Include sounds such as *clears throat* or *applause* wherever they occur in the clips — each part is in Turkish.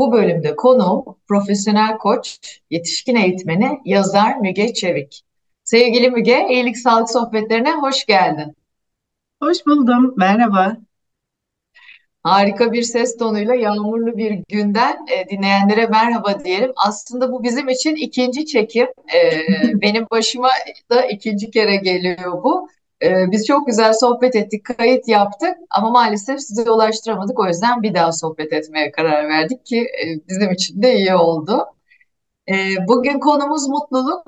Bu bölümde konuğum profesyonel koç, yetişkin eğitmeni, yazar Müge Çevik. Sevgili Müge, İyilik Sağlık Sohbetlerine hoş geldin. Hoş buldum, merhaba. Harika bir ses tonuyla yağmurlu bir günden e, dinleyenlere merhaba diyelim. Aslında bu bizim için ikinci çekim. E, *laughs* benim başıma da ikinci kere geliyor bu. E, biz çok güzel sohbet ettik, kayıt yaptık ama maalesef size ulaştıramadık. O yüzden bir daha sohbet etmeye karar verdik ki e, bizim için de iyi oldu. E, bugün konumuz mutluluk.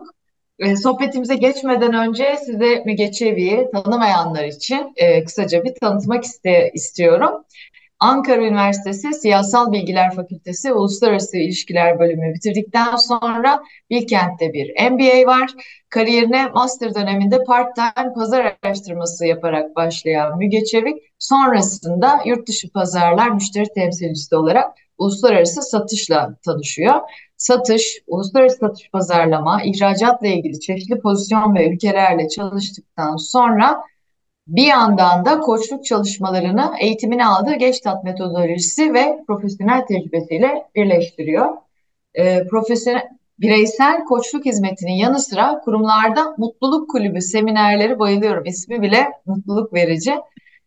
E, sohbetimize geçmeden önce size Müge Çevik'i tanımayanlar için e, kısaca bir tanıtmak iste, istiyorum. Ankara Üniversitesi Siyasal Bilgiler Fakültesi Uluslararası İlişkiler bölümü bitirdikten sonra Bilkent'te bir MBA var. Kariyerine master döneminde part-time pazar araştırması yaparak başlayan Müge Çevik, sonrasında yurt dışı pazarlar müşteri temsilcisi olarak uluslararası satışla tanışıyor. Satış, uluslararası satış pazarlama, ihracatla ilgili çeşitli pozisyon ve ülkelerle çalıştıktan sonra bir yandan da koçluk çalışmalarını eğitimini aldığı Geçtat metodolojisi ve profesyonel tecrübesiyle birleştiriyor. E, profesyonel bireysel koçluk hizmetinin yanı sıra kurumlarda mutluluk kulübü seminerleri bayılıyorum. İsmi bile mutluluk verici.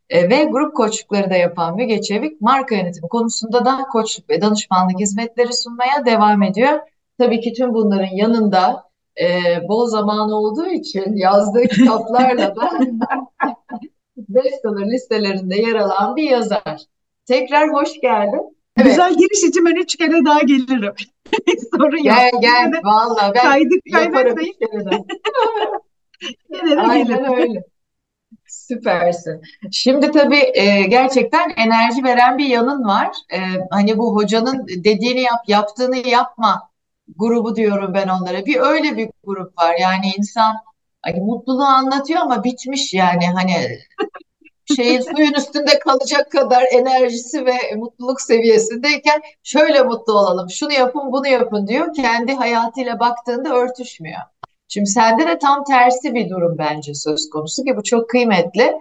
E, ve grup koçlukları da yapan Müge Çevik marka yönetimi konusunda da koçluk ve danışmanlık hizmetleri sunmaya devam ediyor. Tabii ki tüm bunların yanında e, bol zaman olduğu için yazdığı *laughs* kitaplarla da bestseller listelerinde yer alan bir yazar. Tekrar hoş geldin. Evet. Güzel giriş için ben üç kere daha gelirim. *laughs* Sorun gel, yok. Gel gel valla ben kaydık üç kere daha. *laughs* Aynen öyle. Süpersin. Şimdi tabii e, gerçekten enerji veren bir yanın var. E, hani bu hocanın dediğini yap, yaptığını yapma grubu diyorum ben onlara. Bir öyle bir grup var. Yani insan hani mutluluğu anlatıyor ama bitmiş yani hani *laughs* şeyin suyun üstünde kalacak kadar enerjisi ve mutluluk seviyesindeyken şöyle mutlu olalım, şunu yapın, bunu yapın diyor. Kendi hayatıyla baktığında örtüşmüyor. Şimdi sende de tam tersi bir durum bence söz konusu ki bu çok kıymetli.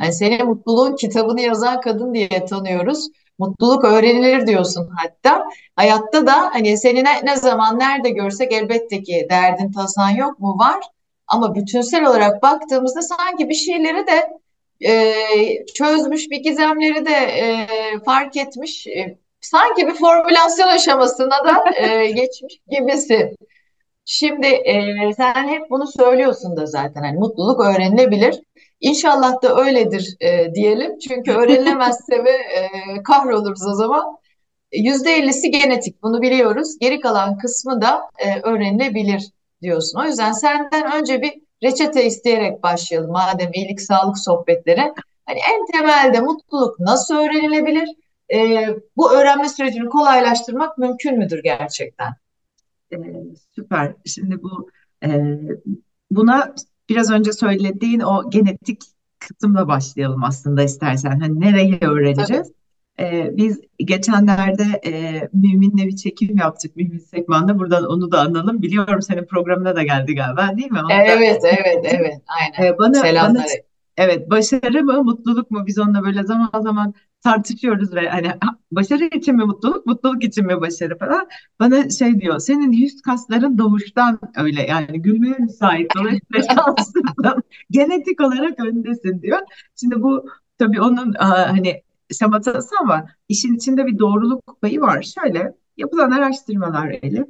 Yani senin mutluluğun kitabını yazan kadın diye tanıyoruz. Mutluluk öğrenilir diyorsun hatta. Hayatta da hani seni ne, ne zaman nerede görsek elbette ki derdin tasan yok mu var. Ama bütünsel olarak baktığımızda sanki bir şeyleri de e, çözmüş, bir gizemleri de e, fark etmiş. E, sanki bir formülasyon aşamasına da e, *laughs* geçmiş gibisin. Şimdi e, sen hep bunu söylüyorsun da zaten hani mutluluk öğrenilebilir. İnşallah da öyledir e, diyelim. Çünkü *laughs* öğrenilemezse ve e, kahroluruz o zaman. Yüzde ellisi genetik bunu biliyoruz. Geri kalan kısmı da e, öğrenilebilir diyorsun. O yüzden senden önce bir reçete isteyerek başlayalım madem iyilik sağlık sohbetleri. Hani en temelde mutluluk nasıl öğrenilebilir? E, bu öğrenme sürecini kolaylaştırmak mümkün müdür gerçekten? Ee, süper. Şimdi bu e, buna biraz önce söylediğin o genetik kısımla başlayalım aslında istersen. Hani nereyi öğreneceğiz? Ee, biz geçenlerde e, Mümin'le bir çekim yaptık Mümin Sekman'da. Buradan onu da analım. Biliyorum senin programına da geldi galiba değil mi? Onu evet, da... evet, evet. Aynen. Ee, bana, Selamlar. Bana, evet, başarı mı, mutluluk mu? Biz onunla böyle zaman zaman tartışıyoruz ve hani başarı için mi mutluluk, mutluluk için mi başarı falan. Bana şey diyor, senin yüz kasların doğuştan öyle yani gülmeye müsait. Dolayısıyla *laughs* genetik olarak öndesin diyor. Şimdi bu tabii onun hani şamatası ama işin içinde bir doğruluk payı var. Şöyle yapılan araştırmalar Elif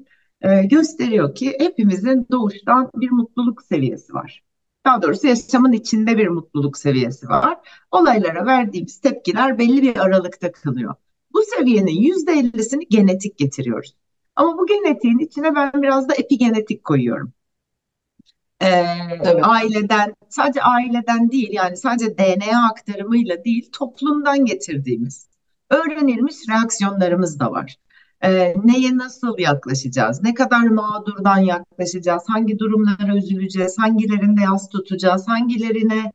gösteriyor ki hepimizin doğuştan bir mutluluk seviyesi var. Daha doğrusu yaşamın içinde bir mutluluk seviyesi var. Olaylara verdiğimiz tepkiler belli bir aralıkta kalıyor. Bu seviyenin yüzde ellisini genetik getiriyoruz. Ama bu genetiğin içine ben biraz da epigenetik koyuyorum. Ee, aileden, sadece aileden değil yani sadece DNA aktarımıyla değil toplumdan getirdiğimiz öğrenilmiş reaksiyonlarımız da var. E, neye nasıl yaklaşacağız? Ne kadar mağdurdan yaklaşacağız? Hangi durumlara üzüleceğiz? Hangilerinde yas tutacağız? Hangilerine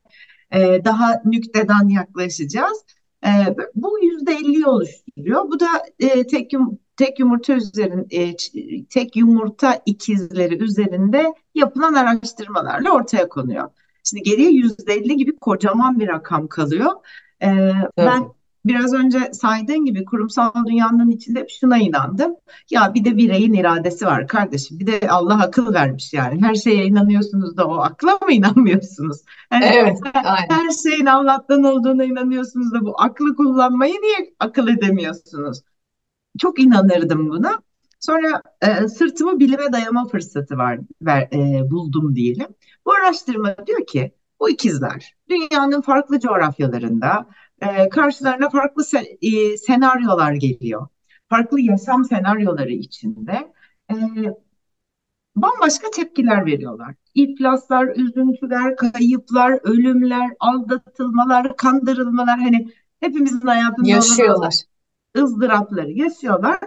e, daha nükteden yaklaşacağız? E, bu yüzde elliyi oluşturuyor. Bu da e, tek yum, tek yumurta üzerinde e, tek yumurta ikizleri üzerinde yapılan araştırmalarla ortaya konuyor. Şimdi geriye yüzde elli gibi kocaman bir rakam kalıyor. E, ben biraz önce saydığın gibi kurumsal dünyanın içinde şuna inandım. Ya bir de bireyin iradesi var kardeşim. Bir de Allah akıl vermiş yani. Her şeye inanıyorsunuz da o akla mı inanmıyorsunuz? Yani evet, her, her şeyin Allah'tan olduğuna inanıyorsunuz da bu aklı kullanmayı niye akıl edemiyorsunuz? Çok inanırdım buna. Sonra e, sırtımı bilime dayama fırsatı var, ver, e, buldum diyelim. Bu araştırma diyor ki bu ikizler dünyanın farklı coğrafyalarında e, karşılarına farklı se e, senaryolar geliyor. Farklı yaşam senaryoları içinde e, bambaşka tepkiler veriyorlar. İflaslar, üzüntüler, kayıplar, ölümler, aldatılmalar, kandırılmalar hani hepimizin hayatında yaşıyorlar. ızdırapları yaşıyorlar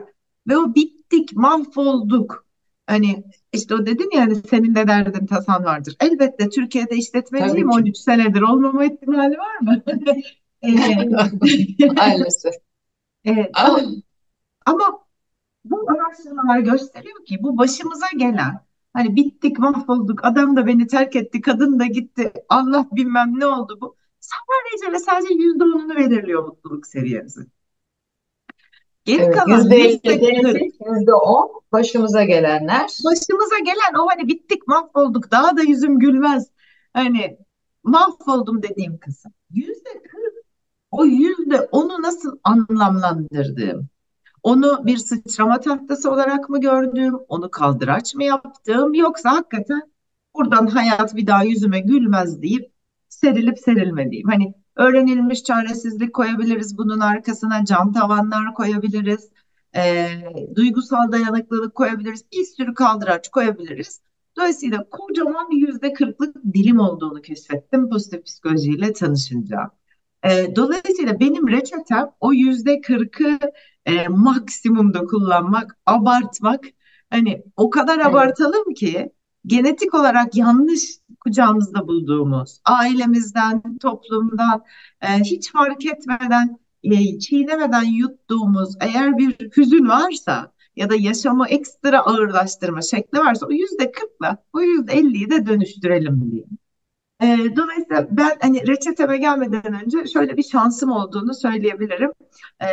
ve o bittik, mahvolduk. Hani işte o dedin ya hani senin de derdin tasan vardır. Elbette Türkiye'de işletmeciyim 13 senedir olmama ihtimali var mı? *laughs* Maalesef. Evet, ama bu araştırmalar gösteriyor ki bu başımıza gelen hani bittik mahvolduk adam da beni terk etti kadın da gitti Allah bilmem ne oldu bu sadece ve sadece yüzde onunu belirliyor mutluluk seviyemizi. Geri evet, kalan yüzde on başımıza gelenler. Başımıza gelen o hani bittik mahvolduk daha da yüzüm gülmez. Hani mahvoldum dediğim kısım. Yüzde kırk o yüzde onu nasıl anlamlandırdığım, onu bir sıçrama tahtası olarak mı gördüğüm, onu kaldıraç mı yaptığım yoksa hakikaten buradan hayat bir daha yüzüme gülmez deyip serilip serilmediğim. Hani öğrenilmiş çaresizlik koyabiliriz bunun arkasına, cam tavanlar koyabiliriz, e, duygusal dayanıklılık koyabiliriz, bir sürü kaldıraç koyabiliriz. Dolayısıyla kocaman yüzde kırklık dilim olduğunu keşfettim pozitif psikolojiyle tanışınca. E, dolayısıyla benim reçetem o yüzde kırkı e, maksimumda kullanmak, abartmak. Hani o kadar evet. abartalım ki genetik olarak yanlış kucağımızda bulduğumuz, ailemizden, toplumdan e, hiç fark etmeden, e, çiğnemeden yuttuğumuz eğer bir hüzün varsa ya da yaşamı ekstra ağırlaştırma şekli varsa o yüzde kırkla o yüzde elliyi de dönüştürelim diye. E, dolayısıyla ben hani reçeteme gelmeden önce şöyle bir şansım olduğunu söyleyebilirim. E,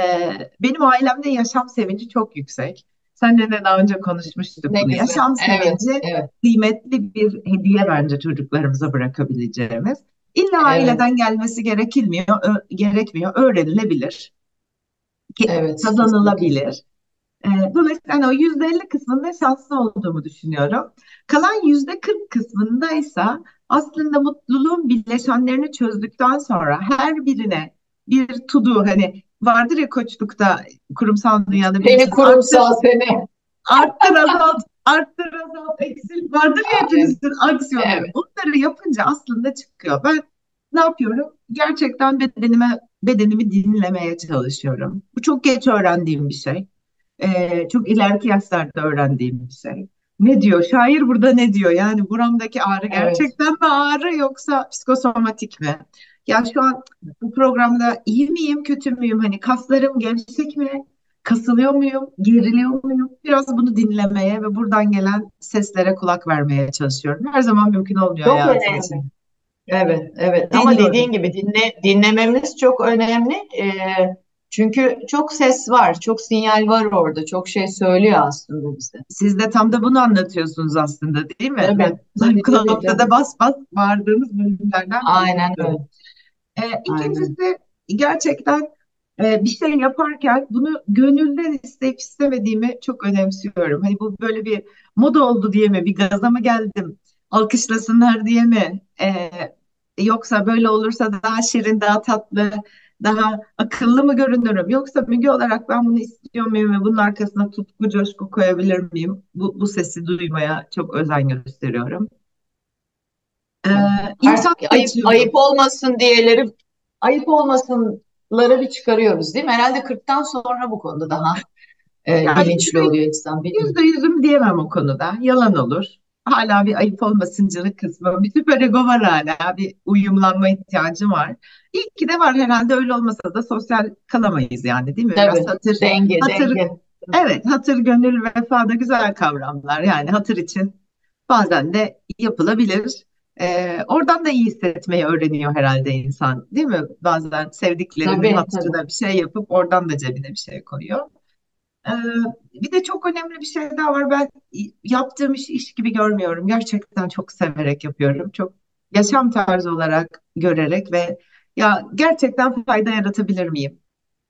benim ailemde yaşam sevinci çok yüksek. Senle de daha önce konuşmuştuk ne bunu. Güzel. Yaşam sevinci evet, evet. kıymetli bir hediye bence çocuklarımıza bırakabileceğimiz. İlla evet. aileden gelmesi gerekilmiyor, gerekmiyor, öğrenilebilir. Evet, kazanılabilir. E, dolayısıyla hani o yüzde elli kısmında şanslı olduğumu düşünüyorum. Kalan yüzde kırk kısmında ise aslında mutluluğun bileşenlerini çözdükten sonra her birine bir tudu hani vardır ya koçlukta kurumsal dünyada seni kurumsal arttır, seni. Arttır azalt arttır azalt eksil vardır ya hepimizin aksiyonu evet. onları yapınca aslında çıkıyor. Ben ne yapıyorum? Gerçekten bedenime bedenimi dinlemeye çalışıyorum. Bu çok geç öğrendiğim bir şey. Ee, çok ileriki yaşlarda öğrendiğim bir şey ne diyor? Şair burada ne diyor? Yani buramdaki ağrı gerçekten evet. mi ağrı yoksa psikosomatik mi? Ya şu an bu programda iyi miyim, kötü müyüm? Hani kaslarım gevşek mi? Kasılıyor muyum? Geriliyor muyum? Biraz bunu dinlemeye ve buradan gelen seslere kulak vermeye çalışıyorum. Her zaman mümkün olmuyor çok önemli. Için. Evet, evet. Ama dediğin gibi dinle, dinlememiz çok önemli. Ee, çünkü çok ses var, çok sinyal var orada, çok şey söylüyor aslında bize. Siz de tam da bunu anlatıyorsunuz aslında değil mi? Evet. Ben Kulakta da bas bas bağırdığınız bölümlerden. Aynen öyle. Ee, ikincisi Aynen. gerçekten e, bir şey yaparken bunu gönülden isteyip istemediğimi çok önemsiyorum. Hani bu böyle bir moda oldu diye mi, bir gaza mı geldim, alkışlasınlar diye mi? Ee, yoksa böyle olursa daha şirin, daha tatlı, daha akıllı mı görünürüm? Yoksa Müge olarak ben bunu istiyor muyum ve bunun arkasına tutku, coşku koyabilir miyim? Bu, bu sesi duymaya çok özen gösteriyorum. Ee, Artık ayıp, ayıp olmasın diyeleri ayıp olmasınları bir çıkarıyoruz değil mi? Herhalde 40'tan sonra bu konuda daha e, Yani bilinçli oluyor insan yüzde yüzüm diyemem o konuda. Yalan olur. Hala bir ayıp olmasıncılık kısmı. Bir süper ego var hala. Bir uyumlanma ihtiyacı var. İyi ki de var herhalde öyle olmasa da sosyal kalamayız yani değil mi? Tabii Biraz hatır, denge hatır, denge. evet hatır, gönül, vefa da güzel kavramlar. Yani hatır için bazen de yapılabilir. Ee, oradan da iyi hissetmeyi öğreniyor herhalde insan, değil mi? Bazen sevdiklerinin Tabii tabii. hatırına bir şey yapıp oradan da cebine bir şey koyuyor. Bir de çok önemli bir şey daha var. Ben yaptığım işi iş gibi görmüyorum. Gerçekten çok severek yapıyorum. Çok yaşam tarzı olarak görerek ve ya gerçekten fayda yaratabilir miyim?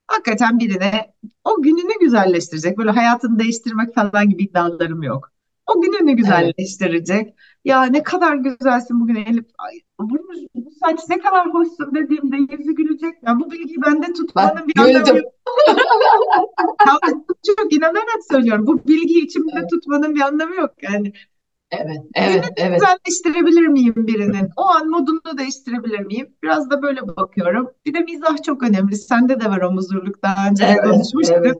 Hakikaten birine o gününü güzelleştirecek. Böyle hayatını değiştirmek falan gibi iddialarım yok. O gününü Evet. güzelleştirecek. Ya ne kadar güzelsin bugün Elif. Ay, bu, bu saç ne kadar hoşsun dediğimde yüzü gülecek. Ya bu bilgiyi bende Bak tutmanın bir anlamı yok. *laughs* Çok inanarak söylüyorum. Bu bilgiyi içimde Evet tutmanın bir anlamı yok. Yani evet evet. evet. güzelleştirebilir miyim birinin? O an modunu değiştirebilir miyim? Biraz da böyle bakıyorum. Bir de mizah çok önemli. Sende de var o muzurluk. Daha önce Evet, konuşmuştuk. evet,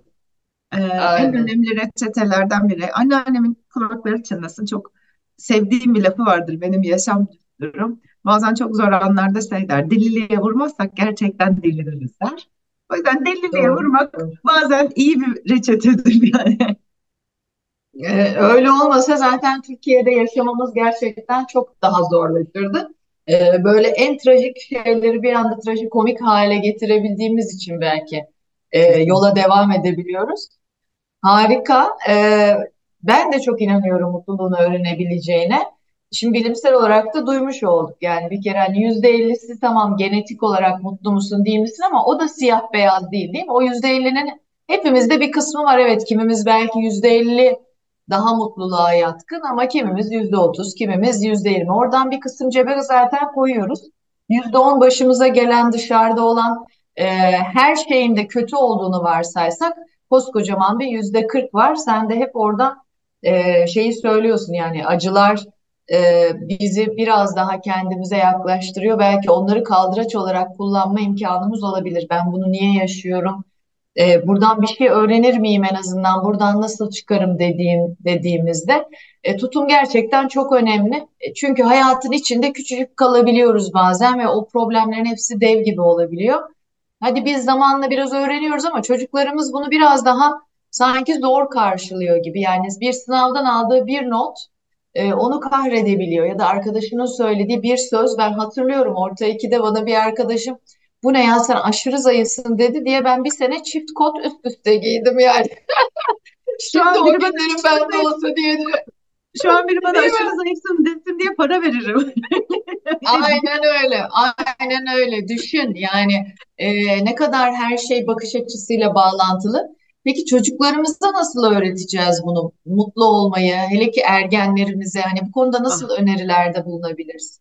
Ee, en önemli reçetelerden biri. Anneannemin kulakları çınlasın. Çok sevdiğim bir lafı vardır benim yaşam düsturum. Bazen çok zor anlarda şey der. Deliliğe vurmazsak gerçekten deliririz der. O yüzden deliliğe Doğru, vurmak bazen iyi bir reçetedir *laughs* yani. Ee, öyle olmasa zaten Türkiye'de yaşamamız gerçekten çok daha zorlaşırdı. Ee, böyle en trajik şeyleri bir anda trajikomik hale getirebildiğimiz için belki e, yola devam edebiliyoruz. Harika. Ee, ben de çok inanıyorum mutluluğunu öğrenebileceğine. Şimdi bilimsel olarak da duymuş olduk. Yani bir kere hani yüzde ellisi tamam genetik olarak mutlu musun değil misin ama o da siyah beyaz değil değil mi? O yüzde ellinin hepimizde bir kısmı var. Evet kimimiz belki yüzde elli daha mutluluğa yatkın ama kimimiz yüzde otuz, kimimiz yüzde yirmi. Oradan bir kısım cebe zaten koyuyoruz. Yüzde on başımıza gelen dışarıda olan e, her şeyin de kötü olduğunu varsaysak koskocaman bir yüzde kırk var. Sen de hep orada e, şeyi söylüyorsun yani acılar e, bizi biraz daha kendimize yaklaştırıyor. Belki onları kaldıraç olarak kullanma imkanımız olabilir. Ben bunu niye yaşıyorum? E, buradan bir şey öğrenir miyim en azından? Buradan nasıl çıkarım dediğim dediğimizde e, tutum gerçekten çok önemli. E, çünkü hayatın içinde küçücük kalabiliyoruz bazen ve o problemlerin hepsi dev gibi olabiliyor. Hadi biz zamanla biraz öğreniyoruz ama çocuklarımız bunu biraz daha sanki zor karşılıyor gibi. Yani bir sınavdan aldığı bir not e, onu kahredebiliyor ya da arkadaşının söylediği bir söz ben hatırlıyorum orta ikide bana bir arkadaşım bu ne ya sen aşırı zayıfsın dedi diye ben bir sene çift kot üst üste giydim yani. *laughs* Şimdi o günlerim bende olsa diye şu an biri bana aşırı zayıfsın desin diye para veririm. *laughs* Aynen öyle, aynen öyle. Düşün yani e, ne kadar her şey bakış açısıyla bağlantılı. Peki çocuklarımıza nasıl öğreteceğiz bunu? Mutlu olmayı, hele ki ergenlerimize hani bu konuda nasıl önerilerde bulunabiliriz?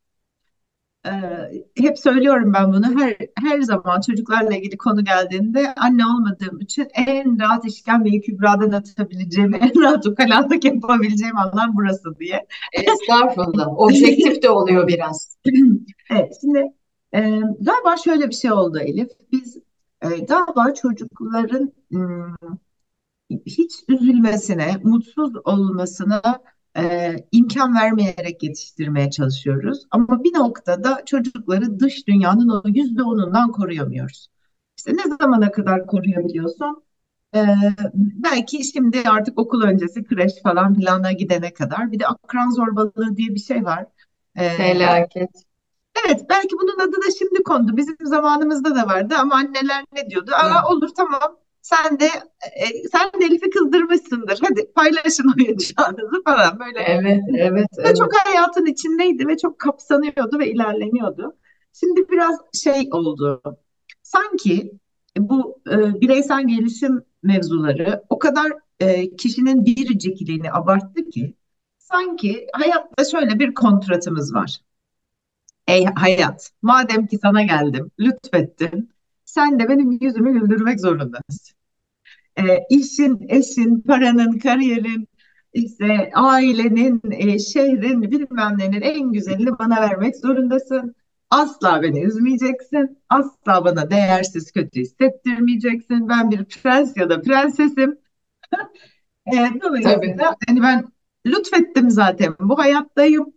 Ee, hep söylüyorum ben bunu her her zaman çocuklarla ilgili konu geldiğinde anne olmadığım için en rahat işkembeyi kübradan atabileceğim, *laughs* en rahat ukalalık yapabileceğim alan burası diye. Estağfurullah. Objektif de oluyor biraz. *laughs* Evet, şimdi e, galiba şöyle bir şey oldu Elif. Biz e, galiba çocukların ım, hiç üzülmesine, mutsuz olmasına e, imkan vermeyerek yetiştirmeye çalışıyoruz. Ama bir noktada çocukları dış dünyanın o yüzde onundan koruyamıyoruz. İşte ne zamana kadar koruyabiliyorsun? E, belki şimdi artık okul öncesi kreş falan filana gidene kadar. Bir de akran zorbalığı diye bir şey var. E, Felaket. Evet, belki bunun adı da şimdi kondu. Bizim zamanımızda da vardı ama anneler ne diyordu? Aa, olur tamam. Sen de e, sen de Elif'i kızdırmışsındır. Hadi paylaşın *laughs* oyuncağınızı falan böyle. Evet, evet, Ve çok evet. hayatın içindeydi ve çok kapsanıyordu ve ilerleniyordu. Şimdi biraz şey oldu. Sanki bu e, bireysel gelişim mevzuları o kadar e, kişinin biricikliğini abarttı ki sanki hayatta şöyle bir kontratımız var. Ey hayat, madem ki sana geldim, lütfettin, sen de benim yüzümü güldürmek zorundasın. E, işin, eşin, paranın, kariyerin, işte ailenin, e, şehrin, bilmem nenin en güzelini bana vermek zorundasın. Asla beni üzmeyeceksin, asla bana değersiz, kötü hissettirmeyeceksin. Ben bir prens ya da prensesim. E, dolayısıyla hani ben lütfettim zaten bu hayattayım.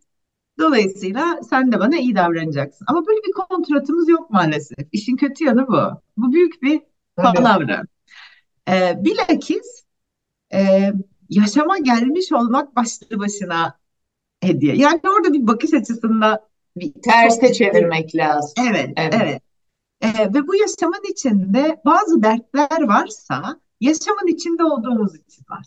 Dolayısıyla sen de bana iyi davranacaksın. Ama böyle bir kontratımız yok maalesef. İşin kötü yanı bu. Bu büyük bir palavra. E, bilakis e, yaşama gelmiş olmak başlı başına hediye. Yani orada bir bakış açısında bir ciddi. çevirmek lazım. Evet, Evet, evet. E, ve bu yaşamın içinde bazı dertler varsa yaşamın içinde olduğumuz için var.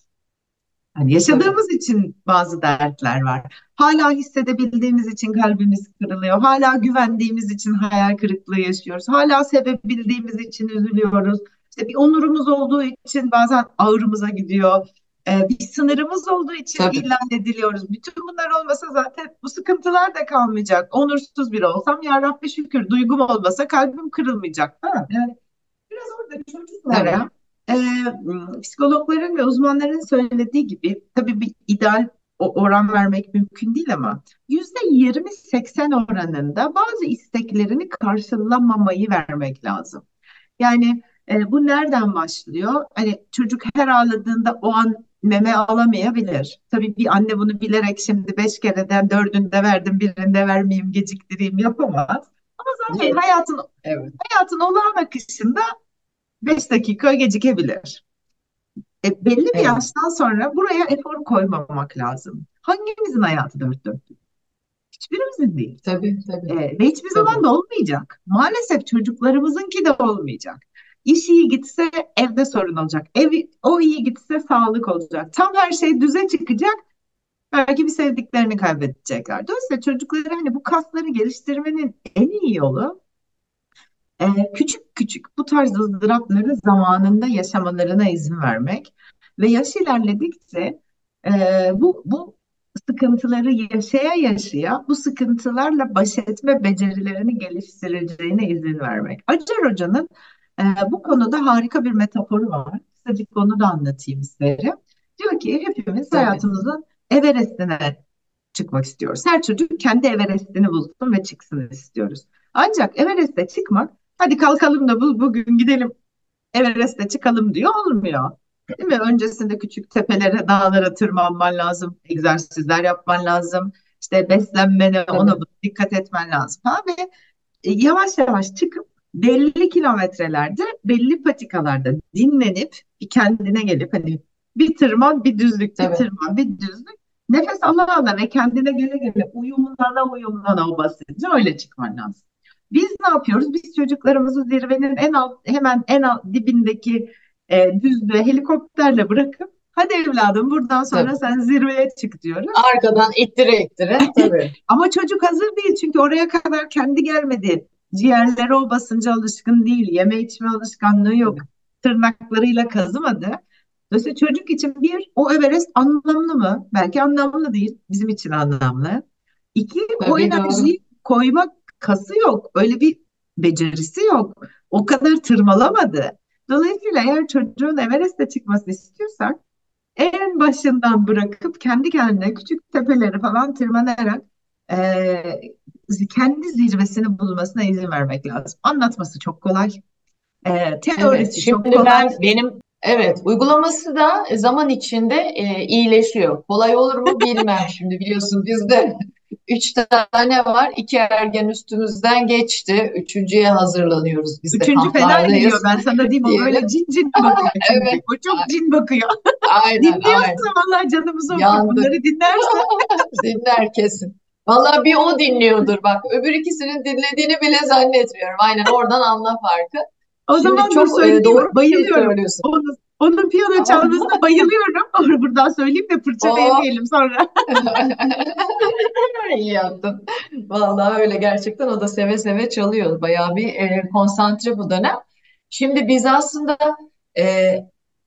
Tabii, yaşadığımız için bazı dertler var. Hala hissedebildiğimiz için kalbimiz kırılıyor. Hala güvendiğimiz için hayal kırıklığı yaşıyoruz. Hala sevebildiğimiz için üzülüyoruz. İşte bir onurumuz olduğu için bazen ağrımıza gidiyor. Ee, bir sınırımız olduğu için tabii, ilan ediliyoruz. Bütün bunlar olmasa zaten bu sıkıntılar da kalmayacak. Onursuz biri olsam ya Rabbi şükür duygum olmasa kalbim kırılmayacak. Ha, yani Biraz orada çocuklara e, psikologların ve uzmanların söylediği gibi tabii bir ideal oran vermek mümkün değil ama yüzde yirmi seksen oranında bazı isteklerini karşılamamayı vermek lazım. Yani e, bu nereden başlıyor? Hani çocuk her ağladığında o an meme alamayabilir. Tabii bir anne bunu bilerek şimdi beş kereden dördünde verdim birinde vermeyeyim geciktireyim yapamaz. Ama zaten değil. hayatın Evet, hayatın olağan akışında 5 dakika gecikebilir. E, belli bir evet, yaştan sonra buraya efor koymamak lazım. Hangimizin hayatı dört dörtlük? Hiçbirimizin değil. tabii, tabii, E, ve hiçbir zaman tabii, da olmayacak. Maalesef çocuklarımızınki de olmayacak. İş iyi gitse evde sorun olacak. Ev, o iyi gitse sağlık olacak. Tam her şey düze çıkacak. Belki bir sevdiklerini kaybedecekler. Dolayısıyla çocukları hani bu kasları geliştirmenin en iyi yolu e, küçük küçük bu tarz ızdırapları zamanında yaşamalarına izin vermek ve yaş ilerledikçe e, bu bu sıkıntıları yaşaya yaşaya bu sıkıntılarla baş etme becerilerini geliştireceğine izin vermek. Acar Hoca'nın e, bu konuda harika bir metaforu var. Kısacık onu da anlatayım isterim. Diyor ki hepimiz tabii, hayatımızın Everest'ine çıkmak istiyoruz. Her çocuk kendi Everest'ini bulsun ve çıksın istiyoruz. Ancak Everest'e çıkmak hadi kalkalım da bu, bugün gidelim Everest'e çıkalım diyor olmuyor. Değil mi? Öncesinde küçük tepelere, dağlara tırmanman lazım. Egzersizler yapman lazım. İşte beslenmene, ona tabii, buna dikkat etmen lazım. Ha? Ve e, yavaş yavaş çıkıp belli kilometrelerde, belli patikalarda dinlenip bir kendine gelip hani bir tırman, bir düzlük, bir tabii, tırman, bir düzlük. Nefes ala ala ve kendine gele gele uyumlana uyumlana o basınca öyle çıkman lazım. Biz ne yapıyoruz? Biz çocuklarımızı zirvenin en alt, hemen en alt dibindeki e, düzlüğe helikopterle bırakıp hadi evladım buradan sonra tabii. sen zirveye çık diyoruz. Arkadan ittire ittire, *laughs* tabii, Ama çocuk hazır değil çünkü oraya kadar kendi gelmedi. Ciğerleri o basınca alışkın değil. Yeme içme alışkanlığı yok. Tırnaklarıyla kazımadı. Dolayısıyla çocuk için bir, o Everest anlamlı mı? Belki anlamlı değil. Bizim için anlamlı. İki, o tabii doğru. enerjiyi koymak kası yok. Öyle bir becerisi yok. O kadar tırmalamadı. Dolayısıyla eğer çocuğun Everest'e çıkmasını istiyorsak en başından bırakıp kendi kendine küçük tepeleri falan tırmanarak eee, kendi zirvesini bulmasına izin vermek lazım. Anlatması çok kolay. Evet, teorisi çok şimdi kolay. ben benim evet uygulaması da zaman içinde e, iyileşiyor. Kolay olur mu bilmem *laughs* şimdi biliyorsun bizde üç tane var. İki ergen üstümüzden geçti. Üçüncüye hazırlanıyoruz biz de Üçüncü fena gidiyor. Ben sana diyeyim o böyle cin cin bakıyor. *laughs* Evet, O çok cin bakıyor. aynen *laughs* aynen. Dinliyorsa vallahi canımızı okur. Bunları dinlerse *laughs* Dinler kesin. Vallahi bir o dinliyordur bak. Öbür ikisinin dinlediğini bile zannetmiyorum. Aynen oradan anla farkı. o Şimdi zaman çok e, doğru şey Bayılıyorum. söylüyorsun. Onun, onun piyano çalmasına *laughs* bayılıyorum. Buradan söyleyeyim de fırça yemeyelim sonra. *laughs* İyi yaptın. Vallahi öyle gerçekten o da seve seve çalıyor. Bayağı bir e, konsantre bu dönem. Şimdi biz aslında e,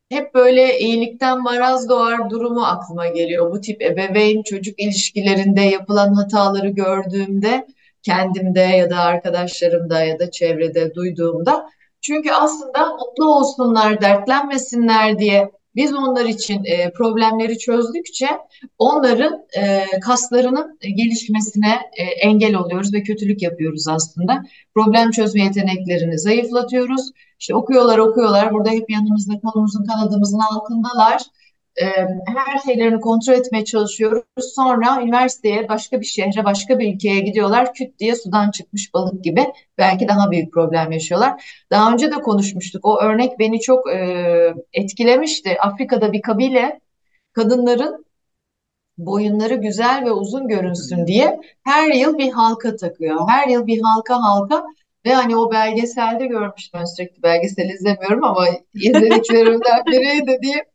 hep böyle iyilikten maraz doğar durumu aklıma geliyor. Bu tip ebeveyn çocuk ilişkilerinde yapılan hataları gördüğümde kendimde ya da arkadaşlarımda ya da çevrede duyduğumda çünkü aslında mutlu olsunlar, dertlenmesinler diye Biz onlar için e, problemleri çözdükçe onların e, kaslarının gelişmesine e, engel oluyoruz ve kötülük yapıyoruz aslında. Problem çözme yeteneklerini zayıflatıyoruz. İşte okuyorlar okuyorlar burada hep yanımızda kolumuzun kanadımızın altındalar her şeylerini kontrol etmeye çalışıyoruz. Sonra üniversiteye, başka bir şehre, başka bir ülkeye gidiyorlar. Küt diye sudan çıkmış balık gibi. Belki daha büyük problem yaşıyorlar. Daha önce de konuşmuştuk. O örnek beni çok e, etkilemişti. Afrika'da bir kabile kadınların boyunları güzel ve uzun görünsün diye her yıl bir halka takıyor. Her yıl bir halka halka ve hani o belgeselde görmüştüm. Ben sürekli belgesel izlemiyorum ama *laughs* izlediklerimden biriydi diye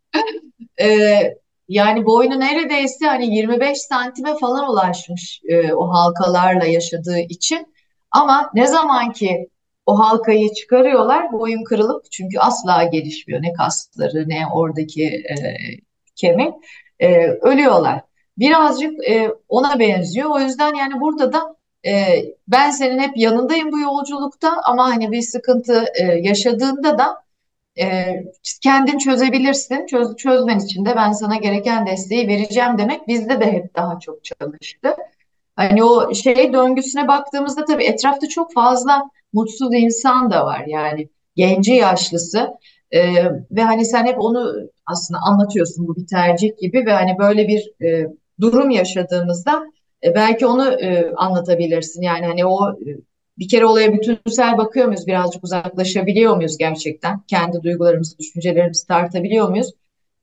ee, yani boynu neredeyse hani 25 santime falan ulaşmış e, o halkalarla yaşadığı için. Ama ne zaman ki o halkayı çıkarıyorlar boyun kırılıp çünkü asla gelişmiyor ne kasları ne oradaki e, kemik e, ölüyorlar. Birazcık e, ona benziyor. O yüzden yani burada da e, ben senin hep yanındayım bu yolculukta ama hani bir sıkıntı e, yaşadığında da e, kendin çözebilirsin. Çöz, çözmen için de ben sana gereken desteği vereceğim demek bizde de hep daha çok çalıştı. Hani o şey döngüsüne baktığımızda tabii etrafta çok fazla mutsuz insan da var yani genci yaşlısı e, ve hani sen hep onu aslında anlatıyorsun bu bir tercih gibi ve hani böyle bir e, durum yaşadığımızda e, belki onu e, anlatabilirsin yani hani o e, bir kere olaya bütünsel bakıyor muyuz? Birazcık uzaklaşabiliyor muyuz gerçekten? Kendi duygularımızı, düşüncelerimizi tartabiliyor muyuz?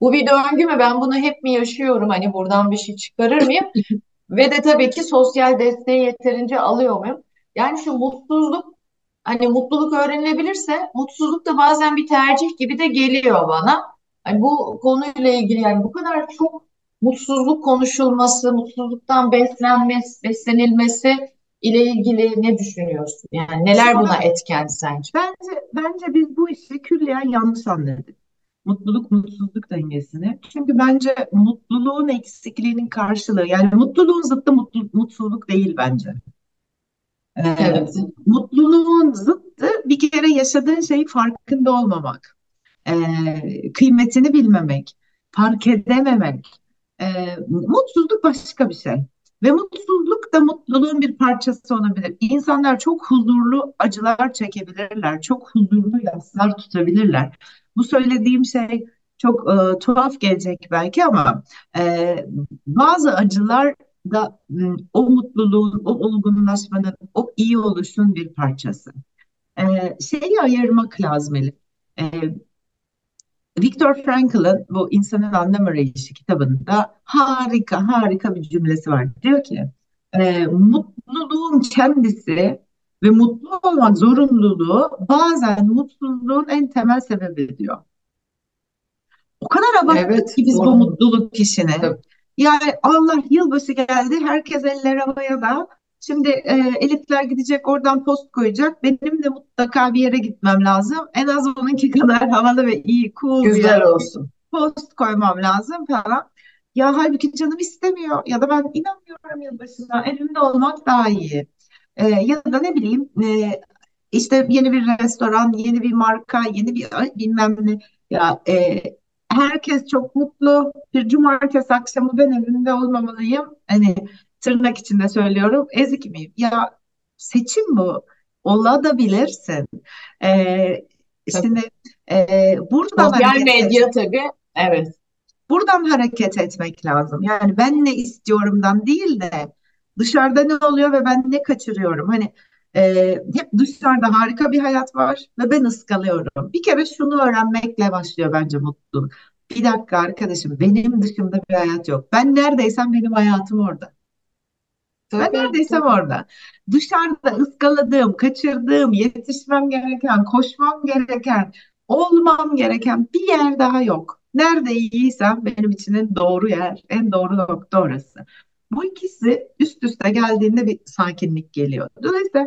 Bu bir döngü mü? Ben bunu hep mi yaşıyorum? Hani buradan bir şey çıkarır mıyım? *laughs* Ve de tabii ki sosyal desteği yeterince alıyor muyum? Yani şu mutsuzluk, hani mutluluk öğrenilebilirse mutsuzluk da bazen bir tercih gibi de geliyor bana. Hani bu konuyla ilgili yani bu kadar çok mutsuzluk konuşulması, mutsuzluktan beslenmesi, beslenilmesi ile ilgili ne düşünüyorsun? Yani neler buna etken sence? Bence, bence biz bu işi külliyen yanlış anladık. Mutluluk mutsuzluk dengesini. Çünkü bence mutluluğun eksikliğinin karşılığı yani mutluluğun zıttı mutlu, mutsuzluk değil bence. Ee, evet. Mutluluğun zıttı bir kere yaşadığın şeyi farkında olmamak. Ee, kıymetini bilmemek, fark edememek. Ee, mutsuzluk başka bir şey. Ve mutsuzluk da mutluluğun bir parçası olabilir. İnsanlar çok huzurlu acılar çekebilirler, çok huzurlu yaslar tutabilirler. Bu söylediğim şey çok e, tuhaf gelecek belki ama e, bazı acılar da e, o mutluluğun, o olgunlaşmanın, o iyi oluşun bir parçası. E, şeyi ayırmak lazım Elif. E, Viktor Frankl'ın bu İnsanın Anlam Arayışı kitabında harika harika bir cümlesi var. Diyor ki e, mutluluğun kendisi ve mutlu olmak zorunluluğu bazen mutsuzluğun en temel sebebi diyor. O kadar abarttık evet, ki biz doğru. bu mutluluk işini. Tabii. Yani Allah yılbaşı geldi, herkes eller havaya da Şimdi e, elitler gidecek oradan post koyacak. Benim de mutlaka bir yere gitmem lazım. En az onunki *laughs* kadar havalı ve iyi, cool Güzel bir yer. olsun. Post koymam lazım falan. Ya halbuki canım istemiyor ya da ben inanmıyorum yılbaşına. Elimde olmak daha iyi. E, ya da ne bileyim e, işte yeni bir restoran, yeni bir marka, yeni bir bilmem ne. Ya e, herkes çok mutlu. Bir cumartesi akşamı ben evimde olmamalıyım. Hani tırnak içinde söylüyorum ezik miyim? Ya seçim bu. Olabilirsin. Ee, şimdi e, buradan Sosyal medya tabii. Evet. Buradan hareket etmek lazım. Yani ben ne istiyorumdan değil de dışarıda ne oluyor ve ben ne kaçırıyorum. Hani e, hep dışarıda harika bir hayat var ve ben ıskalıyorum. Bir kere şunu öğrenmekle başlıyor bence mutluluk. Bir dakika arkadaşım benim dışımda bir hayat yok. Ben neredeysem benim hayatım orada. Ben neredeysem orada. Dışarıda ıskaladığım, kaçırdığım, yetişmem gereken, koşmam gereken, olmam gereken bir yer daha yok. Nerede iyiysem benim için en doğru yer, en doğru nokta orası. Bu ikisi üst üste geldiğinde bir sakinlik geliyor. Dolayısıyla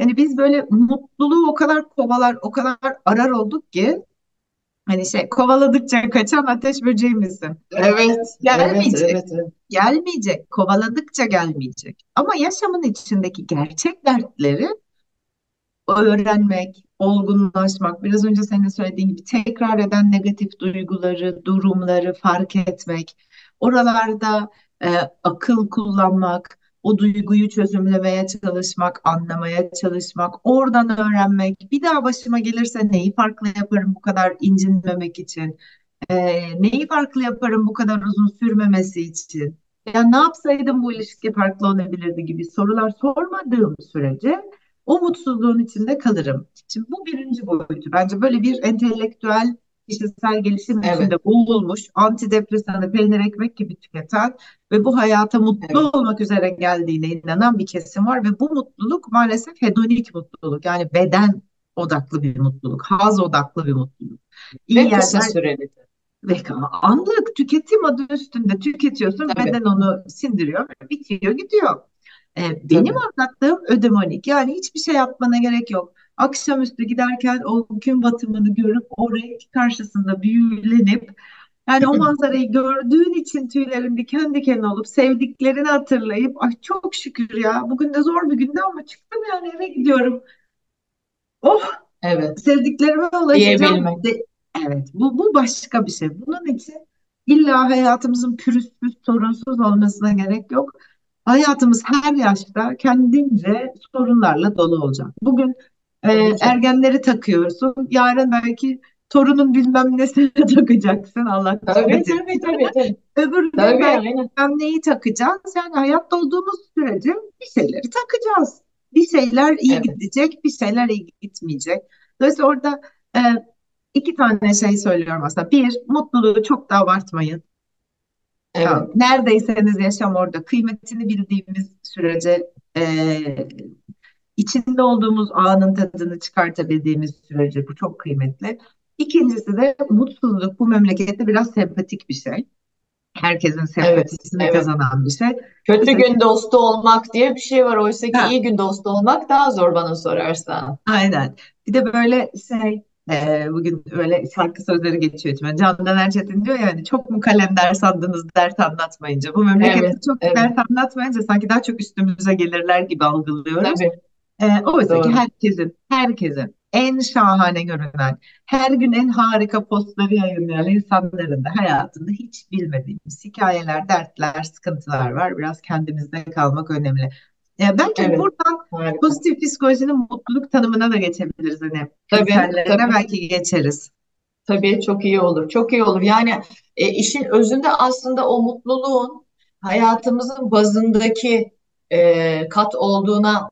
hani biz böyle mutluluğu o kadar kovalar, o kadar arar olduk ki Hani şey kovaladıkça kaçan ateş böceği misin? Evet. Gelmeyecek. Evet, evet, evet. Gelmeyecek. Kovaladıkça gelmeyecek. Ama yaşamın içindeki gerçek dertleri öğrenmek, olgunlaşmak, biraz önce senin söylediğin gibi tekrar eden negatif duyguları, durumları fark etmek, oralarda e, akıl kullanmak, o duyguyu çözümlemeye çalışmak, anlamaya çalışmak, oradan öğrenmek, bir daha başıma gelirse neyi farklı yaparım bu kadar incinmemek için, e, neyi farklı yaparım bu kadar uzun sürmemesi için, ya ne yapsaydım bu ilişki farklı olabilirdi gibi sorular sormadığım sürece o mutsuzluğun içinde kalırım. Şimdi bu birinci boyutu. Bence böyle bir entelektüel kişisel gelişim Evet, içinde boğulmuş, antidepresanı peynir ekmek gibi tüketen ve bu hayata mutlu evet, olmak üzere geldiğine inanan bir kesim var ve bu mutluluk maalesef hedonik mutluluk. Yani beden odaklı bir mutluluk, haz odaklı bir mutluluk. İyi ve kısa yerler süreli. ve anlık tüketim adı üstünde tüketiyorsun, Tabii, beden onu sindiriyor, bitiyor, gidiyor. E, benim tabii. anlattığım ödemonik yani hiçbir şey yapmana gerek yok. Akşamüstü giderken o gün batımını görüp o renk karşısında büyülenip yani o *laughs* manzarayı gördüğün için tüylerin diken diken olup sevdiklerini hatırlayıp ay çok şükür ya bugün de zor bir gündü ama çıktım yani eve gidiyorum. Oh Evet, sevdiklerime ulaşacağım. De, evet bu, bu başka bir şey. Bunun için illa hayatımızın pürüzsüz, sorunsuz olmasına gerek yok. Hayatımız her yaşta kendince sorunlarla dolu olacak. Bugün e, ergenleri takıyorsun, yarın belki torunun bilmem nesini *laughs* takacaksın Allah Tabii, tabii, tabii, tabii. Öbür gün Tabii, bilmem neyi takacağız. Yani hayatta olduğumuz sürece bir şeyleri takacağız. Bir şeyler iyi Evet, gidecek, bir şeyler iyi gitmeyecek. Dolayısıyla orada e, iki tane şey söylüyorum aslında. Bir, mutluluğu çok da abartmayın. Evet, neredeyseniz yaşam orada. Kıymetini bildiğimiz sürece, e, içinde olduğumuz anın tadını çıkartabildiğimiz sürece bu çok kıymetli. İkincisi de mutsuzluk bu memlekette biraz sempatik bir şey. Herkesin evet, sempatisini evet. kazanan bir şey. Kötü Mesela, gün dostu olmak diye bir şey var. Oysa ki ha, iyi gün dostu olmak daha zor bana sorarsan. aynen. Bir de böyle şey, e, bugün öyle şarkı sözleri geçiyor içime. Candan Erçetin diyor yani çok mu kalender sandınız dert anlatmayınca. Bu memlekette Evet, çok evet, dert anlatmayınca sanki daha çok üstümüze gelirler gibi algılıyoruz. tabii, E, oysa ki doğru. herkesin, herkesin en şahane görünen, her gün en harika postları yayınlayan insanların da hayatında hiç bilmediğimiz hikayeler, dertler, sıkıntılar var. Biraz kendimizde kalmak önemli. E, belki Evet, buradan harika. pozitif psikolojinin mutluluk tanımına da geçebiliriz. Hani Tabii, tabii. belki geçeriz. Tabii çok iyi olur. Çok iyi olur. Yani e, işin özünde aslında o mutluluğun hayatımızın bazındaki e, kat olduğuna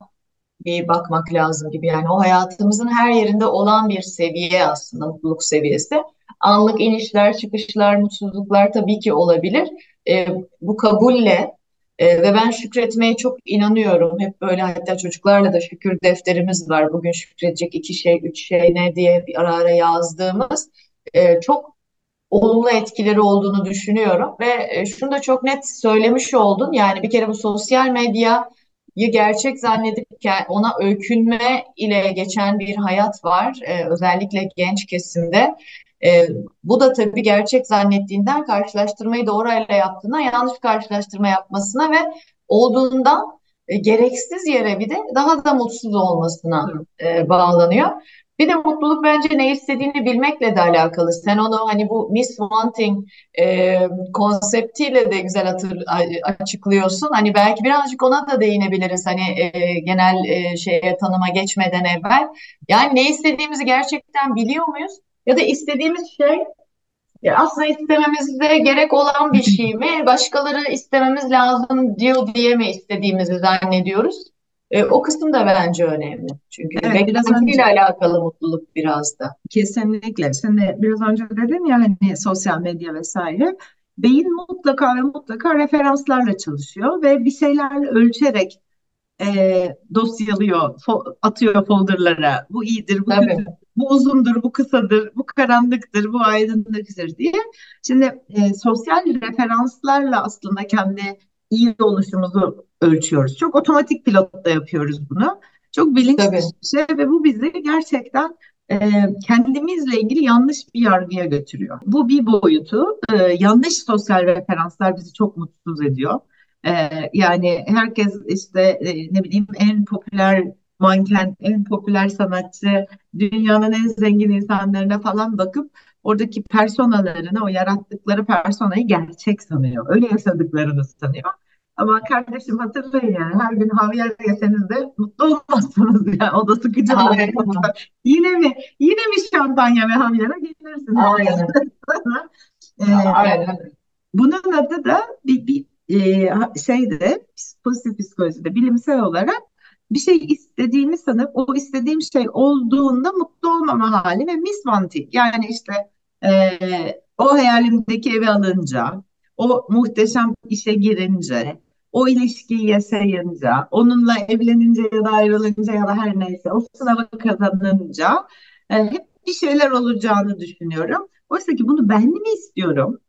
bir bakmak lazım gibi. Yani o hayatımızın her yerinde olan bir seviye aslında mutluluk seviyesi. Anlık inişler, çıkışlar, mutsuzluklar tabii ki olabilir. E, bu kabulle e, ve ben şükretmeye çok inanıyorum. Hep böyle hatta çocuklarla da şükür defterimiz var. Bugün şükredecek iki şey, üç şey ne diye bir ara ara yazdığımız. E, çok olumlu etkileri olduğunu düşünüyorum ve e, şunu da çok net söylemiş oldun. Yani bir kere bu sosyal medyayı gerçek zannedip ona öykünme ile geçen bir hayat var. E, özellikle genç kesimde. E, bu da tabii gerçek zannettiğinden karşılaştırmayı doğruyla yaptığına yanlış karşılaştırma yapmasına ve olduğundan e, gereksiz yere bir de daha da mutsuz olmasına e, bağlanıyor. Bir de mutluluk bence ne istediğini bilmekle de alakalı. Sen onu hani bu Miss Wanting e, konseptiyle de güzel hatır, açıklıyorsun. Hani belki birazcık ona da değinebiliriz. Hani e, genel e, şeye tanıma geçmeden evvel. Yani ne istediğimizi gerçekten biliyor muyuz? Ya da istediğimiz şey ya aslında istememizde gerek olan bir *laughs* şey mi? Başkaları istememiz lazım diyor diye mi istediğimizi zannediyoruz? E, o kısım da bence önemli. Çünkü Evet, biraz önce beklentiyle alakalı mutluluk biraz da. Kesinlikle. Şimdi biraz önce dedin ya hani sosyal medya vesaire. Beyin mutlaka ve mutlaka referanslarla çalışıyor ve bir şeylerle ölçerek e, dosyalıyor, fo- atıyor folderlara. Bu iyidir, bu Tabii, kötüdür, bu uzundur, bu kısadır, bu karanlıktır, bu aydınlıktır diye. Şimdi e, sosyal referanslarla aslında kendi iyi oluşumuzu ölçüyoruz. Çok otomatik pilotta yapıyoruz bunu. Çok bilinç tabii, dışı bir şey ve bu bizi gerçekten e, kendimizle ilgili yanlış bir yargıya götürüyor. Bu bir boyutu. E, yanlış sosyal referanslar bizi çok mutsuz ediyor. Ee, yani herkes işte e, ne bileyim en popüler manken, en popüler sanatçı, dünyanın en zengin insanlarına falan bakıp oradaki personalarını, o yarattıkları personayı gerçek sanıyor. Öyle yaşadıklarını sanıyor. Ama kardeşim hatırlayın yani her gün havyar yeseniz de mutlu olmazsınız yani. O da sıkıcı Aynen. Yine mi? Yine mi şampanya ve havyara gelirsiniz? Aynen. *laughs* Ee, Aynen. bunun adı da bir, bir e, şeyde pozitif psikolojide bilimsel olarak bir şey istediğimi sanıp o istediğim şey olduğunda mutlu olmama hali ve misvanting. Yani işte e, o hayalimdeki evi alınca, o muhteşem işe girince, o ilişkiyi yaşayınca, onunla evlenince ya da ayrılınca ya da her neyse o sınavı kazanınca e, hep bir şeyler olacağını düşünüyorum. Oysa ki bunu ben mi istiyorum?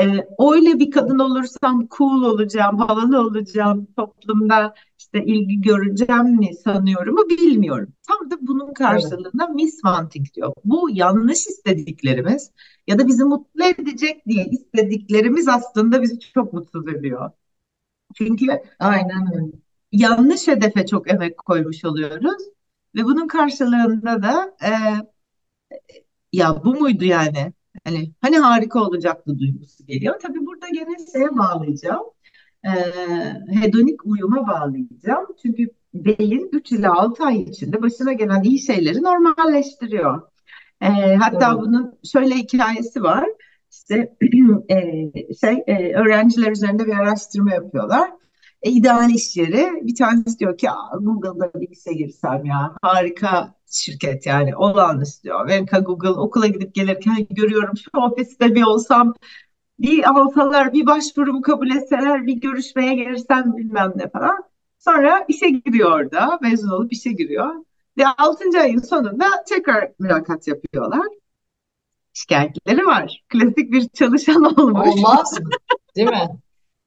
E, öyle bir kadın olursam cool olacağım, havalı olacağım, toplumda işte ilgi göreceğim mi sanıyorum ama bilmiyorum. Tam da bunun karşılığında evet. miswanting diyor. Bu yanlış istediklerimiz ya da bizi mutlu edecek diye istediklerimiz aslında bizi çok mutsuz ediyor. Çünkü aynen öyle. Yanlış hedefe çok emek koymuş oluyoruz ve bunun karşılığında da e, ya bu muydu yani? Hani hani harika olacaktı duygusu geliyor. Tabii burada gene şeye bağlayacağım. E, hedonik uyuma bağlayacağım. Çünkü beyin 3 ila 6 ay içinde başına gelen iyi şeyleri normalleştiriyor. E, hatta evet. bunun şöyle hikayesi var. İşte *clears throat* e, şey e, öğrenciler üzerinde bir araştırma yapıyorlar. E, ideal iş yeri bir tanesi diyor ki Google'da bir işe girsem ya harika şirket yani olan istiyor. Venka Google okula gidip gelirken görüyorum şu ofiste bir olsam bir alsalar bir başvurumu kabul etseler bir görüşmeye gelirsem bilmem ne falan. Sonra işe giriyor orada mezun olup işe giriyor. Ve 6. ayın sonunda tekrar mülakat yapıyorlar. Şikayetleri var. Klasik bir çalışan olmuş. Olmaz? Değil mi?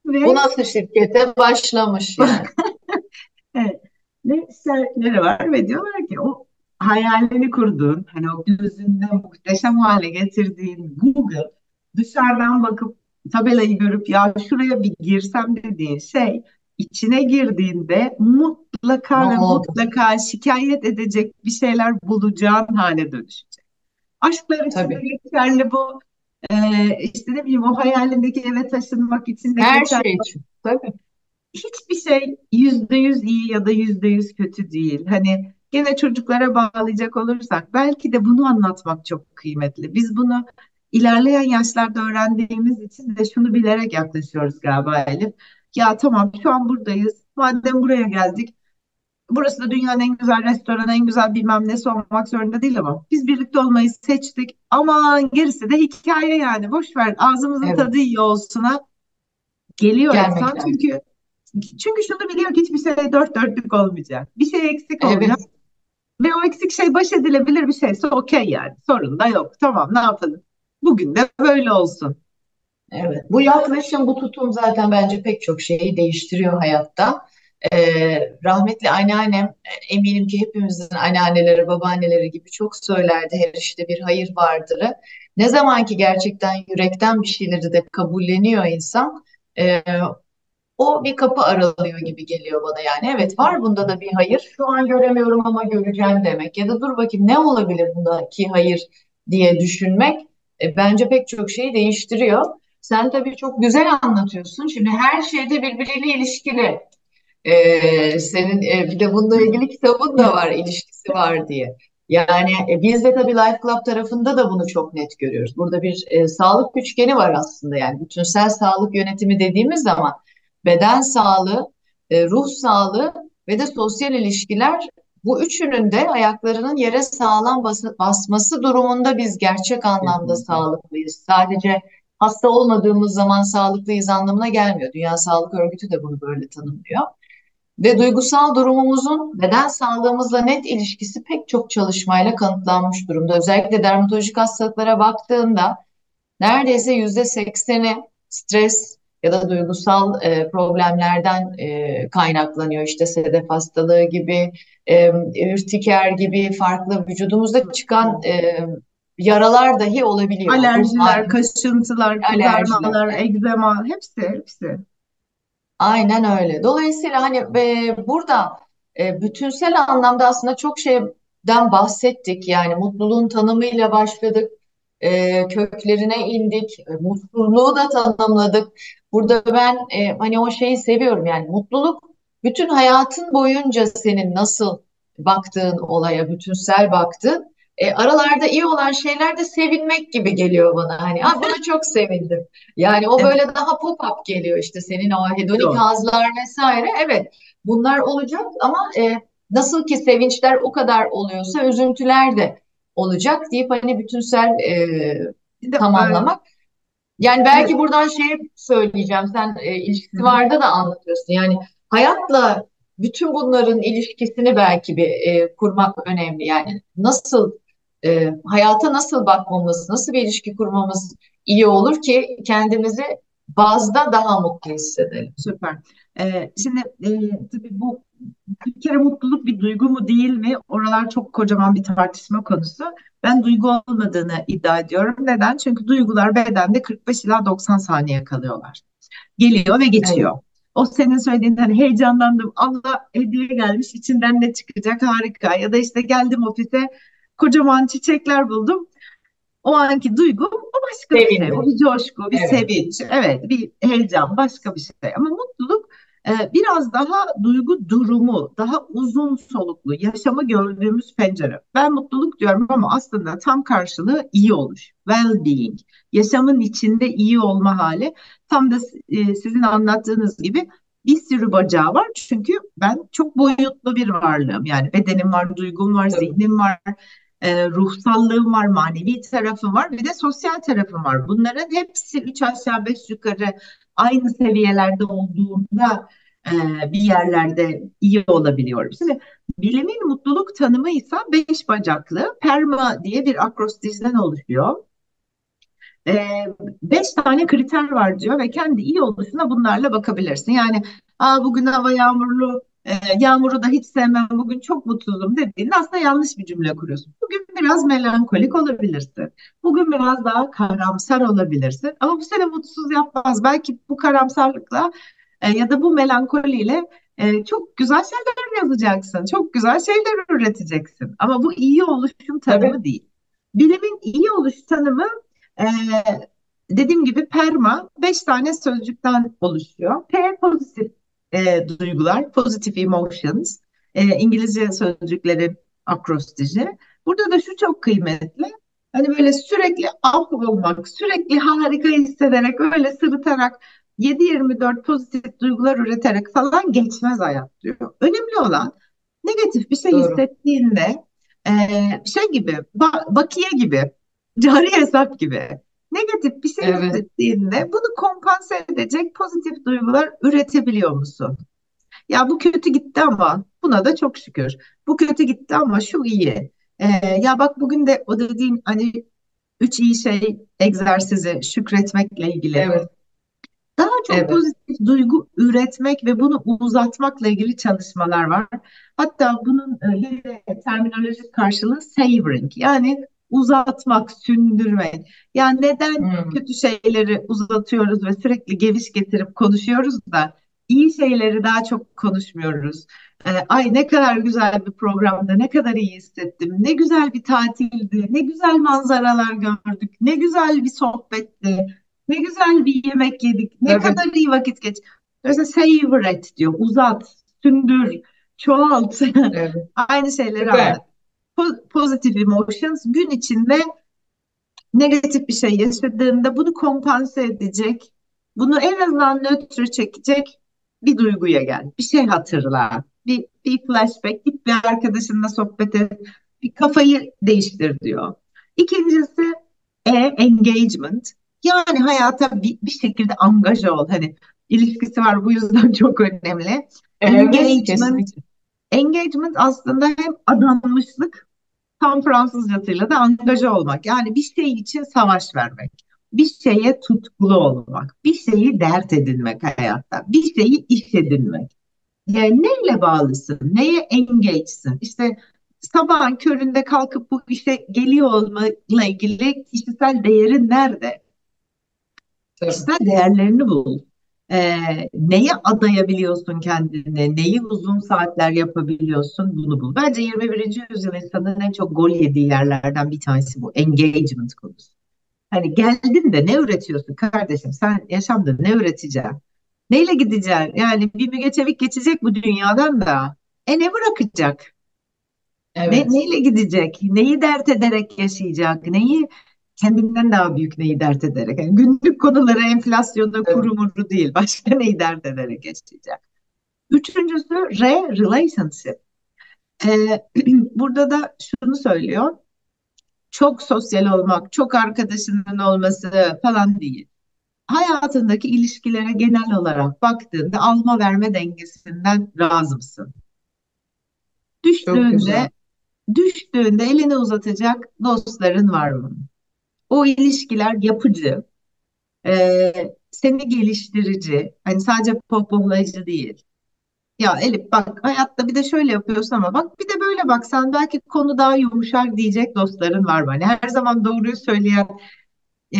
Ve... Bu nasıl şirkete başlamış yani. *laughs* evet. Ve şikayetleri var ve diyorlar ki o hayalini kurduğun, hani o gözünde muhteşem hale getirdiğin Google dışarıdan bakıp tabelayı görüp ya şuraya bir girsem dediğin şey içine girdiğinde mutlaka ve mutlaka şikayet edecek bir şeyler bulacağın hale dönüşecek. Aşklar için geçerli bu. Ee, işte ne bileyim o hayalindeki eve taşınmak için de Her geçerli. şey için. Tabii. Hiçbir şey yüzde yüz iyi ya da yüzde yüz kötü değil. Hani gene çocuklara bağlayacak olursak belki de bunu anlatmak çok kıymetli. Biz bunu ilerleyen yaşlarda öğrendiğimiz için de şunu bilerek yaklaşıyoruz galiba Elif. Ya tamam şu an buradayız. Madem buraya geldik. Burası da dünyanın en güzel restoranı, en güzel bilmem nesi olmak zorunda değil ama biz birlikte olmayı seçtik. Ama gerisi de hikaye yani. Boş ver. Ağzımızın evet. tadı iyi olsuna geliyor Gelmek insan. Lazım. Çünkü çünkü şunu biliyor ki hiçbir şey dört dörtlük olmayacak. Bir şey eksik evet. olacak. Ve o eksik şey baş edilebilir bir şeyse okey yani. Sorun da yok. Tamam ne yapalım. Bugün de böyle olsun. Evet. Bu yaklaşım, bu tutum zaten bence pek çok şeyi değiştiriyor hayatta. Ee, rahmetli anneannem eminim ki hepimizin anneanneleri, babaanneleri gibi çok söylerdi her işte bir hayır vardırı. Ne zaman ki gerçekten yürekten bir şeyleri de kabulleniyor insan, e, o bir kapı aralıyor gibi geliyor bana yani. Evet var bunda da bir hayır. Şu an göremiyorum ama göreceğim demek. Ya da dur bakayım ne olabilir bundaki hayır diye düşünmek e, bence pek çok şeyi değiştiriyor. Sen tabii çok güzel anlatıyorsun. Şimdi her şeyde birbiriyle ilişkili. Ee, senin e, bir de bununla ilgili kitabın da var, ilişkisi var diye. Yani e, biz de tabii Life Club tarafında da bunu çok net görüyoruz. Burada bir e, sağlık üçgeni var aslında yani bütünsel sağlık yönetimi dediğimiz zaman beden sağlığı, e, ruh sağlığı ve de sosyal ilişkiler bu üçünün de ayaklarının yere sağlam bas basması durumunda biz gerçek anlamda sağlıklıyız. Sadece hasta olmadığımız zaman sağlıklıyız anlamına gelmiyor. Dünya Sağlık Örgütü de bunu böyle tanımlıyor. Ve duygusal durumumuzun beden sağlığımızla net ilişkisi pek çok çalışmayla kanıtlanmış durumda. Özellikle dermatolojik hastalıklara baktığında neredeyse yüzde sekseni stres ya da duygusal e, problemlerden e, kaynaklanıyor. İşte sedef hastalığı gibi, e, ürtiker gibi farklı vücudumuzda çıkan e, yaralar dahi olabiliyor. Alerjiler, kaşıntılar, kızarmalar, egzema hepsi hepsi. Aynen öyle. Dolayısıyla hani e, burada e, bütünsel anlamda aslında çok şeyden bahsettik. Yani mutluluğun tanımıyla başladık, e, köklerine indik, e, mutsuzluğu da tanımladık. Burada ben e, hani o şeyi seviyorum yani mutluluk bütün hayatın boyunca senin nasıl baktığın olaya, bütünsel baktığın. E, aralarda iyi olan şeyler de sevinmek gibi geliyor bana. Hani ah buna çok sevindim. Yani o Evet, böyle daha pop-up geliyor işte senin o hedonik doğru. hazlar vesaire. Evet bunlar olacak ama e, nasıl ki sevinçler o kadar oluyorsa üzüntüler de olacak deyip hani bütünsel e, Bir de, tamamlamak. Yani evet. belki buradan şey söyleyeceğim. Sen e, ilişkisi vardı da anlatıyorsun. Yani hayatla bütün bunların ilişkisini belki bir e, kurmak önemli. Yani nasıl e, hayata nasıl bakmamız, nasıl bir ilişki kurmamız iyi olur ki kendimizi bazda daha mutlu hissedelim. Süper. Ee, şimdi e, tabii bu bir kere mutluluk bir duygu mu değil mi? Oralar çok kocaman bir tartışma konusu. Ben duygu olmadığını iddia ediyorum. Neden? Çünkü duygular bedende 45 ila 90 saniye kalıyorlar. Geliyor ve Evet, geçiyor. O senin söylediğin hani heyecanlandım. Allah hediye gelmiş içinden ne çıkacak harika. Ya da işte geldim ofise kocaman çiçekler buldum. O anki duygu o başka bir şey. O sevindim. bir coşku, bir Evet, sevinç, evet, bir heyecan, başka bir şey. Ama mutluluk e, biraz daha duygu durumu, daha uzun soluklu, yaşamı gördüğümüz pencere. Ben mutluluk diyorum ama aslında tam karşılığı iyi oluş, well-being, yaşamın içinde iyi olma hali. Tam da e, sizin anlattığınız gibi bir sürü bacağı var. Çünkü ben çok boyutlu bir varlığım. Yani bedenim var, duygum var, zihnim var e, ruhsallığım var, manevi tarafım var, bir de sosyal tarafım var. Bunların hepsi üç aşağı beş yukarı aynı seviyelerde olduğunda e, bir yerlerde iyi olabiliyorum. Şimdi bilimin mutluluk tanımı ise beş bacaklı PERMA diye bir akrostijden oluşuyor. E, beş tane kriter var diyor ve kendi iyi oluşuna bunlarla bakabilirsin. Yani Aa, bugün hava yağmurlu, e, yağmuru da hiç sevmem, bugün çok mutsuzum dediğinde aslında yanlış bir cümle kuruyorsun. Bugün biraz melankolik olabilirsin. Bugün biraz daha karamsar olabilirsin. Ama bu seni mutsuz yapmaz. Belki bu karamsarlıkla e, ya da bu melankoliyle e, çok güzel şeyler yazacaksın. Çok güzel şeyler üreteceksin. Ama bu iyi Tabii, tanımı değil. Bilimin iyi oluş tanımı ee, dediğim gibi PERMA beş tane sözcükten oluşuyor. P pozitif e, duygular, positive emotions, e, İngilizce sözcüklerin akrostiji. Burada da şu çok kıymetli. Hani böyle sürekli up olmak, sürekli harika hissederek, öyle sırıtarak 7-24 pozitif duygular üreterek falan geçmez hayat diyor. Önemli olan negatif bir şey doğru. hissettiğinde e, şey gibi, ba- bakiye gibi Cari hesap gibi. Negatif bir şey Evet, hissettiğinde bunu kompanse edecek pozitif duygular üretebiliyor musun? Ya bu kötü gitti ama buna da çok şükür. Bu kötü gitti ama şu iyi. Ee, ya bak bugün de o dediğin hani üç iyi şey egzersizi şükretmekle ilgili. evet, Daha çok evet. pozitif duygu üretmek ve bunu uzatmakla ilgili çalışmalar var. Hatta bunun e, terminolojik karşılığı savoring yani uzatmak, sündürmek. Yani neden Hmm, kötü şeyleri uzatıyoruz ve sürekli geviş getirip konuşuyoruz da iyi şeyleri daha çok konuşmuyoruz. E, ay ne kadar güzel bir programda, ne kadar iyi hissettim, ne güzel bir tatildi, ne güzel manzaralar gördük, ne güzel bir sohbetti. Ne güzel bir yemek yedik. Ne tabii, kadar iyi vakit geç. Mesela savor et diyor. Uzat, sündür, çoğalt. evet. *laughs* Aynı şeyleri anlat. Po- Positive emotions gün içinde negatif bir şey yaşadığında bunu kompanse edecek, bunu en azından nötr çekecek bir duyguya gel. Bir şey hatırla. Bir, bir flashback, git bir arkadaşınla sohbet et. Bir kafayı değiştir diyor. İkincisi e, engagement. Yani hayata bir, bir şekilde angaja ol. Hani ilişkisi var bu yüzden *laughs* çok önemli. Evet, Engagement, kesinlikle. engagement aslında hem adanmışlık Tam Fransızcasıyla da angaja olmak. Yani bir şey için savaş vermek. Bir şeye tutkulu olmak. Bir şeyi dert edinmek hayatta. Bir şeyi iş edinmek. Yani neyle bağlısın? Neye engage'sin? İşte sabahın köründe kalkıp bu işe geliyor olmakla ilgili kişisel değerin nerede? Kişisel değerlerini bul. Ee, neye adayabiliyorsun kendini, neyi uzun saatler yapabiliyorsun bunu bul. Bence 21. yüzyıl insanın en çok gol yediği yerlerden bir tanesi bu engagement konusu. Hani geldin de ne üretiyorsun kardeşim? Sen yaşamda ne üreteceksin? Neyle gideceksin? Yani bir Müge Çevik geçecek bu dünyadan da. E ne bırakacak? Ne, Evet, neyle gidecek? Neyi dert ederek yaşayacak? Neyi kendinden daha büyük neyi dert ederek? Yani günlük konuları enflasyonu, evet, kuru muru değil. Başka neyi dert ederek yaşayacak? Üçüncüsü re relationship. Ee, *clears throat* burada da şunu söylüyor. Çok sosyal olmak, çok arkadaşının olması falan değil. Hayatındaki ilişkilere genel olarak baktığında alma verme dengesinden razı mısın? Düştüğünde, düştüğünde elini uzatacak dostların var mı? O ilişkiler yapıcı, e, seni geliştirici, hani sadece pohpohlayıcı değil. Ya Elif bak hayatta bir de şöyle yapıyorsun ama bak bir de böyle bak sen belki konu daha yumuşar diyecek dostların var mı? Hani her zaman doğruyu söyleyen, e,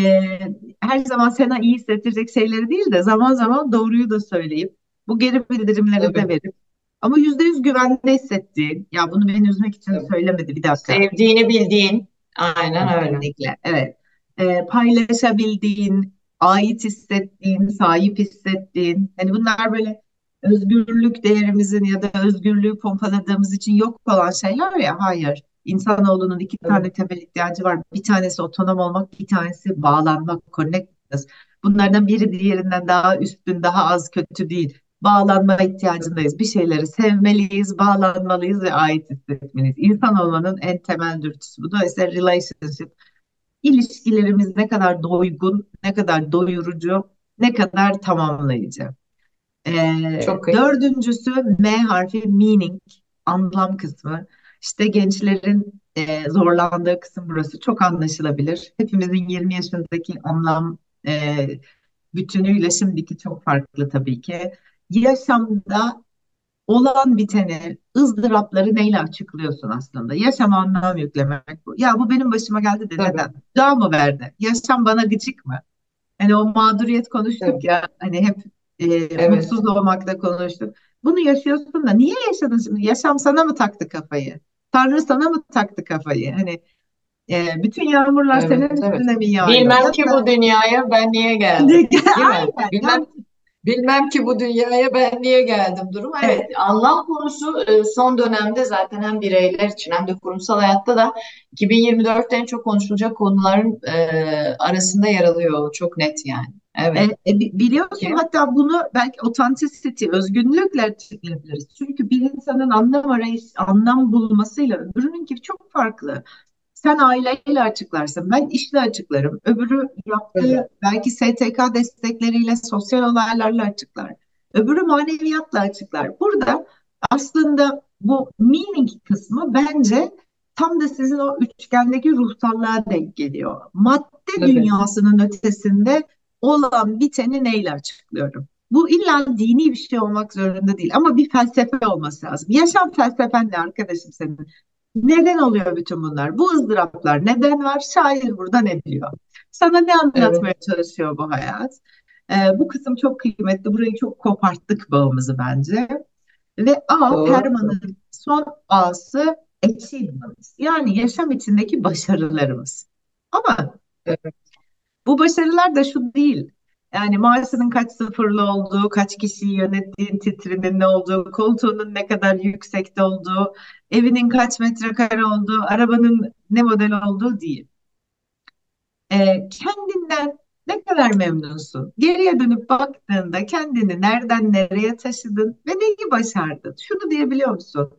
her zaman sana iyi hissettirecek şeyleri değil de zaman zaman doğruyu da söyleyip bu geri bildirimleri de verip ama yüzde yüz güvende hissettiğin ya bunu beni üzmek için tabii. söylemedi bir dakika Sevdiğini bildiğin, aynen öyle. Kesinlikle, evet. Ee, paylaşabildiğin, ait hissettiğin, sahip hissettiğin, hani bunlar böyle özgürlük değerimizin ya da özgürlüğü pompaladığımız için yok olan şeyler ya, hayır. İnsanoğlunun iki Tabii, tane temel ihtiyacı var. Bir tanesi otonom olmak, bir tanesi bağlanmak, connectedness. Bunlardan biri diğerinden daha üstün, daha az kötü değil. Bağlanma ihtiyacındayız. Bir şeyleri sevmeliyiz, bağlanmalıyız ve ait hissetmeliyiz. İnsan olmanın en temel dürtüsü. Bu ise relationship. İlişkilerimiz ne kadar doygun, ne kadar doyurucu, ne kadar tamamlayıcı. Ee, çok iyi. dördüncüsü M harfi meaning, anlam kısmı. İşte gençlerin e, zorlandığı kısım burası çok anlaşılabilir. Hepimizin 20 yaşındaki anlam e, bütünüyle şimdiki çok farklı tabii ki. Yaşamda olan biteni, ızdırapları neyle açıklıyorsun aslında? Yaşama anlam yüklemek bu. Ya bu benim başıma geldi de Tabii, neden? Daha mı verdi? Yaşam bana gıcık mı? Hani o mağduriyet konuştuk tabii. ya, hani hep e, Evet, mutsuz olmakta konuştuk. Bunu yaşıyorsun da niye yaşadın şimdi? Yaşam sana mı taktı kafayı? Tanrı sana mı taktı kafayı? Hani e, bütün yağmurlar senin evet, evet. üstüne mi yağıyor? Bilmem ki bu dünyaya ben niye geldim, *laughs* aynen Bilmem ya Bilmem ki bu dünyaya ben niye geldim durum. Evet, evet, anlam konusu e, son dönemde zaten hem bireyler için hem de kurumsal hayatta da 2024'te en çok konuşulacak konuların e, arasında yer alıyor. Çok net yani. Evet. e, bi- biliyorsun Ki, hatta bunu belki authenticity, özgünlükle açıklayabiliriz. Çünkü bir insanın anlam arayış, anlam bulmasıyla öbürününki çok farklı. Sen aileyle açıklarsın, ben işle açıklarım. Öbürü yaptığı belki STK destekleriyle, sosyal olaylarla açıklar. Öbürü maneviyatla açıklar. Burada aslında bu meaning kısmı bence tam da sizin o üçgendeki ruhsallığa denk geliyor. Madde tabii, dünyasının ötesinde olan biteni neyle açıklıyorum? Bu illa dini bir şey olmak zorunda değil ama bir felsefe olması lazım. Yaşam felsefen ne arkadaşım senin? Neden oluyor bütün bunlar? Bu ızdıraplar neden var? Şair burada ne diyor? Sana ne evet. anlatmaya çalışıyor bu hayat? Ee, bu kısım çok kıymetli. Burayı çok koparttık bağımızı bence. Ve A, Doğru. Perma'nın son A'sı achievement. Yani yaşam içindeki başarılarımız. Ama Evet, bu başarılar da şu değil. Yani maaşının kaç sıfırlı olduğu, kaç kişiyi yönettiğin titrinin ne olduğu, koltuğunun ne kadar yüksekte olduğu, evinin kaç metrekare olduğu, arabanın ne model olduğu değil. Ee, kendinden ne kadar memnunsun? Geriye dönüp baktığında kendini nereden nereye taşıdın ve neyi başardın? Şunu diyebiliyor musun?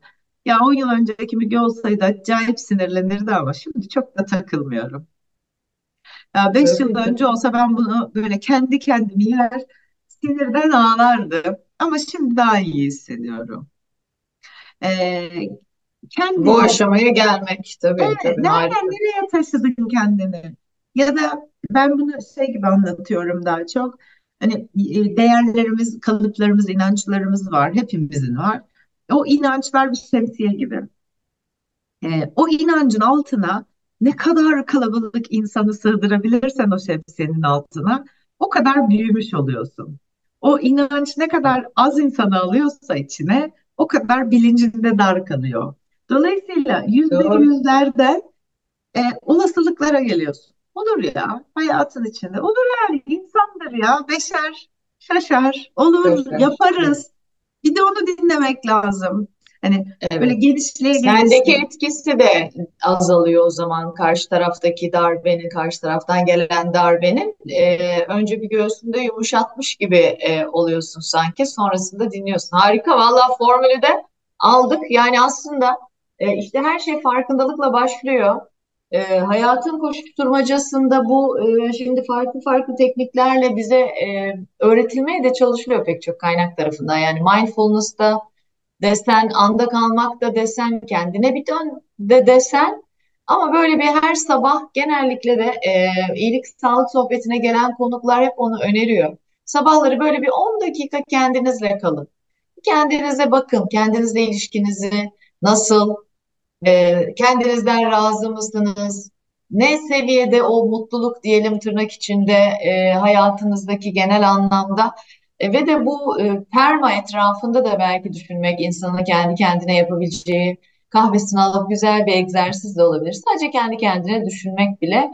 Ya 10 yıl önceki Müge olsaydı acayip sinirlenirdi ama şimdi çok da takılmıyorum. Ya beş yıl tabii, önce olsa ben bunu böyle kendi kendimi yer, sinirden ağlardım. Ama şimdi daha iyi hissediyorum. Ee, Bu kendini aşamaya gelmek tabii, evet, tabii nereden harika. nereye taşıdın kendini? Ya da ben bunu şey gibi anlatıyorum daha çok. Hani e, değerlerimiz, kalıplarımız, inançlarımız var. Hepimizin var. O inançlar bir şemsiye gibi. Ee, o inancın altına ne kadar kalabalık insanı sığdırabilirsen o şemsiyenin altına o kadar büyümüş oluyorsun. O inanç ne kadar az insanı alıyorsa içine o kadar bilincinde dar kalıyor. Dolayısıyla yüzde yüzlerden e, olasılıklara geliyorsun. Olur ya hayatın içinde. Olur yani insandır ya. Beşer, şaşar, olur, Şaşar. yaparız. Bir de onu dinlemek lazım. Hani böyle Evet. genişliğe Sendeki genişliğe. etkisi de azalıyor o zaman karşı taraftaki darbenin, karşı taraftan gelen darbenin. Ee, önce bir göğsünde yumuşatmış gibi e, oluyorsun sanki. Sonrasında dinliyorsun. Harika. Valla formülü de aldık. Yani aslında e, işte her şey farkındalıkla başlıyor. E, hayatın koşuşturmacasında bu e, şimdi farklı farklı tekniklerle bize e, öğretilmeye de çalışılıyor pek çok kaynak tarafından. Yani mindfulness'ta desen, anda kalmak da desen, kendine bir dön de desen. Ama böyle bir her sabah genellikle de e, iyilik sağlık sohbetine gelen konuklar hep onu öneriyor. Sabahları böyle bir 10 dakika kendinizle kalın. Kendinize bakın, kendinizle ilişkinizi nasıl, e, kendinizden razı mısınız? Ne seviyede o mutluluk diyelim tırnak içinde e, hayatınızdaki genel anlamda E, ve de bu e, perma etrafında da belki düşünmek insanın kendi kendine yapabileceği kahvesini alıp güzel bir egzersiz de olabilir. Sadece kendi kendine düşünmek bile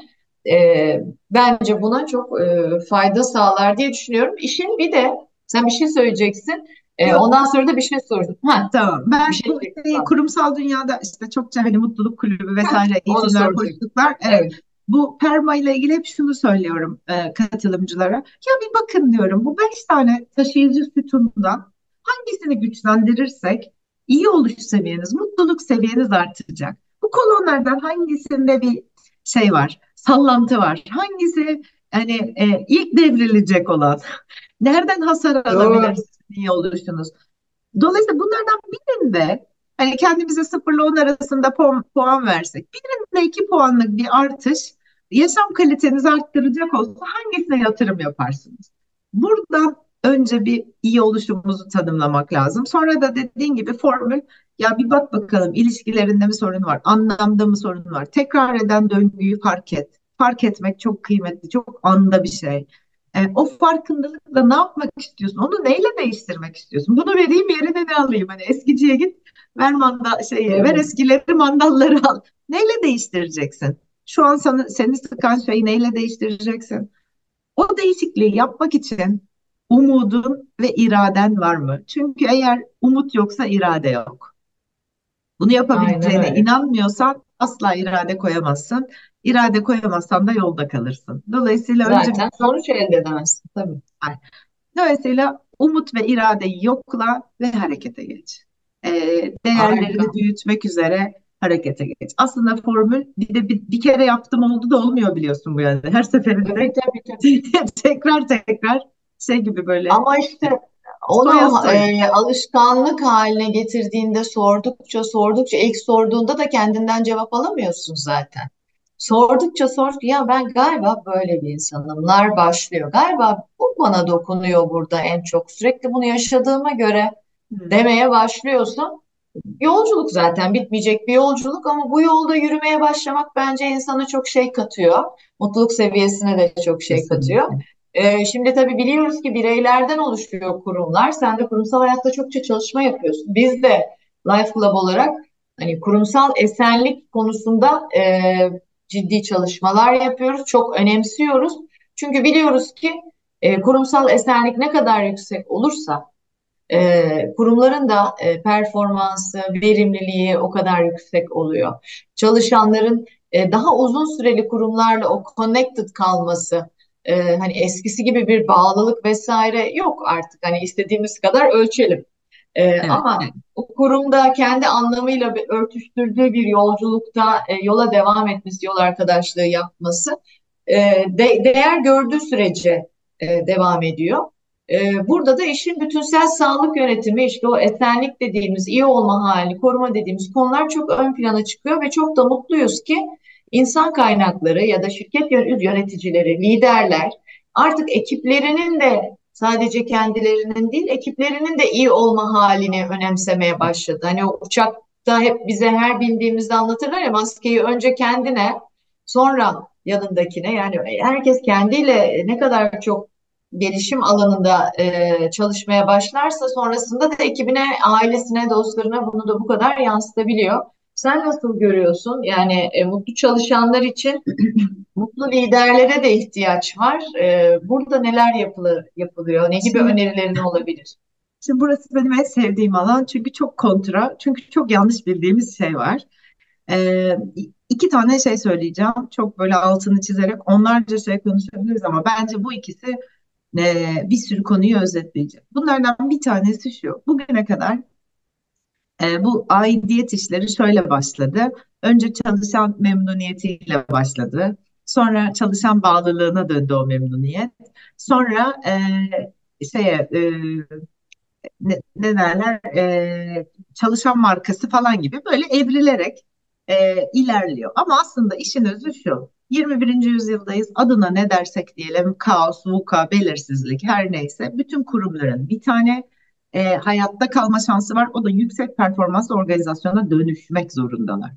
e, bence buna çok e, fayda sağlar diye düşünüyorum. İşin bir de sen bir şey söyleyeceksin. E, ondan sonra da bir şey sordum. Ha, Tamam. bir Ben şey bu şey, kurumsal dünyada işte çokça hani mutluluk kulübü vesaire eğitimler, koştuklar. Evet. Evet. Bu perma ile ilgili hep şunu söylüyorum e, katılımcılara. Ya bir bakın diyorum bu beş tane taşıyıcı sütundan hangisini güçlendirirsek iyi oluş seviyeniz, mutluluk seviyeniz artacak. Bu kolonlardan hangisinde bir şey var, sallantı var. Hangisi hani e, ilk devrilecek olan? *laughs* Nereden hasar alabilirsiniz iyi oluşunuz? Dolayısıyla bunlardan birinde hani kendimize sıfırla on arasında puan, puan versek, birinde iki puanlık bir artış yaşam kalitenizi arttıracak olsa hangisine yatırım yaparsınız? Buradan önce bir iyi oluşumuzu tanımlamak lazım. Sonra da dediğin gibi formül ya bir bak bakalım ilişkilerinde mi sorun var, anlamda mı sorun var? Tekrar eden döngüyü fark et. Fark etmek çok kıymetli, çok anda bir şey. E, o farkındalıkla ne yapmak istiyorsun? Onu neyle değiştirmek istiyorsun? Bunu vereyim yerine ne alayım? Hani eskiciye git, ver manda ver Evet. eskileri mandalları al. Neyle değiştireceksin? Şu an sana, seni sıkan şeyi neyle değiştireceksin? O değişikliği yapmak için umudun ve iraden var mı? Çünkü eğer umut yoksa irade yok. Bunu Aynen yapabileceğine öyle. inanmıyorsan asla irade koyamazsın. İrade koyamazsan da yolda kalırsın. Dolayısıyla önce Zaten sonuç elde edemezsin tabii. Dolayısıyla umut ve iradeyi yokla ve harekete geç. Ee, değerlerini Harika. büyütmek üzere harekete geç. Aslında formül bir de bir, bir kere yaptım oldu da olmuyor biliyorsun bu yani. Her Tabii seferinde tabii tabii. *laughs* tekrar tekrar şey gibi böyle Ama işte soya onu soya. e, alışkanlık haline getirdiğinde sordukça sordukça ilk sorduğunda da kendinden cevap alamıyorsun zaten. Sordukça sordukça ya ben galiba böyle bir insanımlar başlıyor. Galiba bu bana dokunuyor burada en çok. Sürekli bunu yaşadığıma göre demeye başlıyorsun. Yolculuk zaten bitmeyecek bir yolculuk ama bu yolda yürümeye başlamak bence insana çok şey katıyor. Mutluluk seviyesine de çok şey katıyor. Ee, şimdi tabii biliyoruz ki bireylerden oluşuyor kurumlar. Sen de kurumsal hayatta çokça çalışma yapıyorsun. Biz de Life Club olarak hani kurumsal esenlik konusunda e, ciddi çalışmalar yapıyoruz. Çok önemsiyoruz. Çünkü biliyoruz ki e, kurumsal esenlik ne kadar yüksek olursa e, kurumların da e, performansı, verimliliği o kadar yüksek oluyor. Çalışanların e, daha uzun süreli kurumlarla o connected kalması, e, hani eskisi gibi bir bağlılık vesaire yok artık. Hani istediğimiz kadar ölçelim. E, Evet, ama evet. o kurumda kendi anlamıyla bir örtüştürdüğü bir yolculukta e, yola devam etmesi, yol arkadaşlığı yapması e, de- değer gördüğü sürece e, devam ediyor. Ee, burada da işin bütünsel sağlık yönetimi, işte o esenlik dediğimiz, iyi olma hali, koruma dediğimiz konular çok ön plana çıkıyor ve çok da mutluyuz ki insan kaynakları ya da şirket yön- yöneticileri, liderler artık ekiplerinin de sadece kendilerinin değil, ekiplerinin de iyi olma halini önemsemeye başladı. Hani o uçakta hep bize her bindiğimizde anlatırlar ya maskeyi önce kendine, sonra yanındakine yani herkes kendiyle ne kadar çok gelişim alanında e, çalışmaya başlarsa sonrasında da ekibine, ailesine, dostlarına bunu da bu kadar yansıtabiliyor. Sen nasıl görüyorsun? Yani e, mutlu çalışanlar için *clears throat* mutlu liderlere de ihtiyaç var. E, burada neler yapılı, yapılıyor? Ne gibi önerilerin olabilir? şimdi burası benim en sevdiğim alan çünkü çok kontra, çünkü çok yanlış bildiğimiz şey var. Ee, iki tane şey söyleyeceğim. Çok böyle altını çizerek onlarca şey konuşabiliriz ama bence bu ikisi e, bir sürü konuyu özetleyecek. Bunlardan bir tanesi şu. Bugüne kadar e, bu aidiyet işleri şöyle başladı. Önce çalışan memnuniyetiyle başladı. Sonra çalışan bağlılığına döndü o memnuniyet. Sonra e, şeye e, ne, ne derler e, çalışan markası falan gibi böyle evrilerek e, ilerliyor. Ama aslında işin özü şu. 21. yüzyıldayız. Adına ne dersek diyelim kaos, VUCA, belirsizlik her neyse bütün kurumların bir tane e, hayatta kalma şansı var. O da yüksek performanslı organizasyona dönüşmek zorundalar.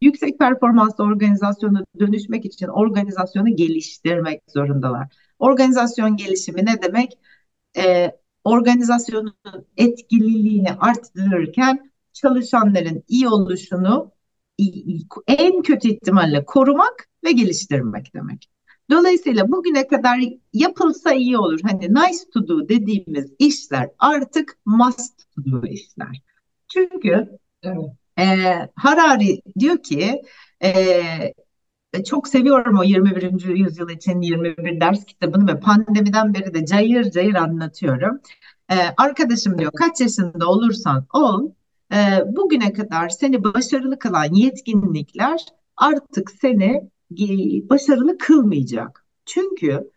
Yüksek performanslı organizasyona dönüşmek için organizasyonu geliştirmek zorundalar. Organizasyon gelişimi ne demek? E, organizasyonun etkililiğini arttırırken çalışanların iyi oluşunu en kötü ihtimalle korumak ve geliştirmek demek. Dolayısıyla bugüne kadar yapılsa iyi olur. Hani nice to do dediğimiz işler artık must to do işler. Çünkü e, Harari diyor ki e, çok seviyorum o 21. yüzyıl için 21 ders kitabını ve pandemiden beri de cayır cayır anlatıyorum. E, arkadaşım diyor kaç yaşında olursan ol e, bugüne kadar seni başarılı kılan yetkinlikler artık seni başarılı kılmayacak. Çünkü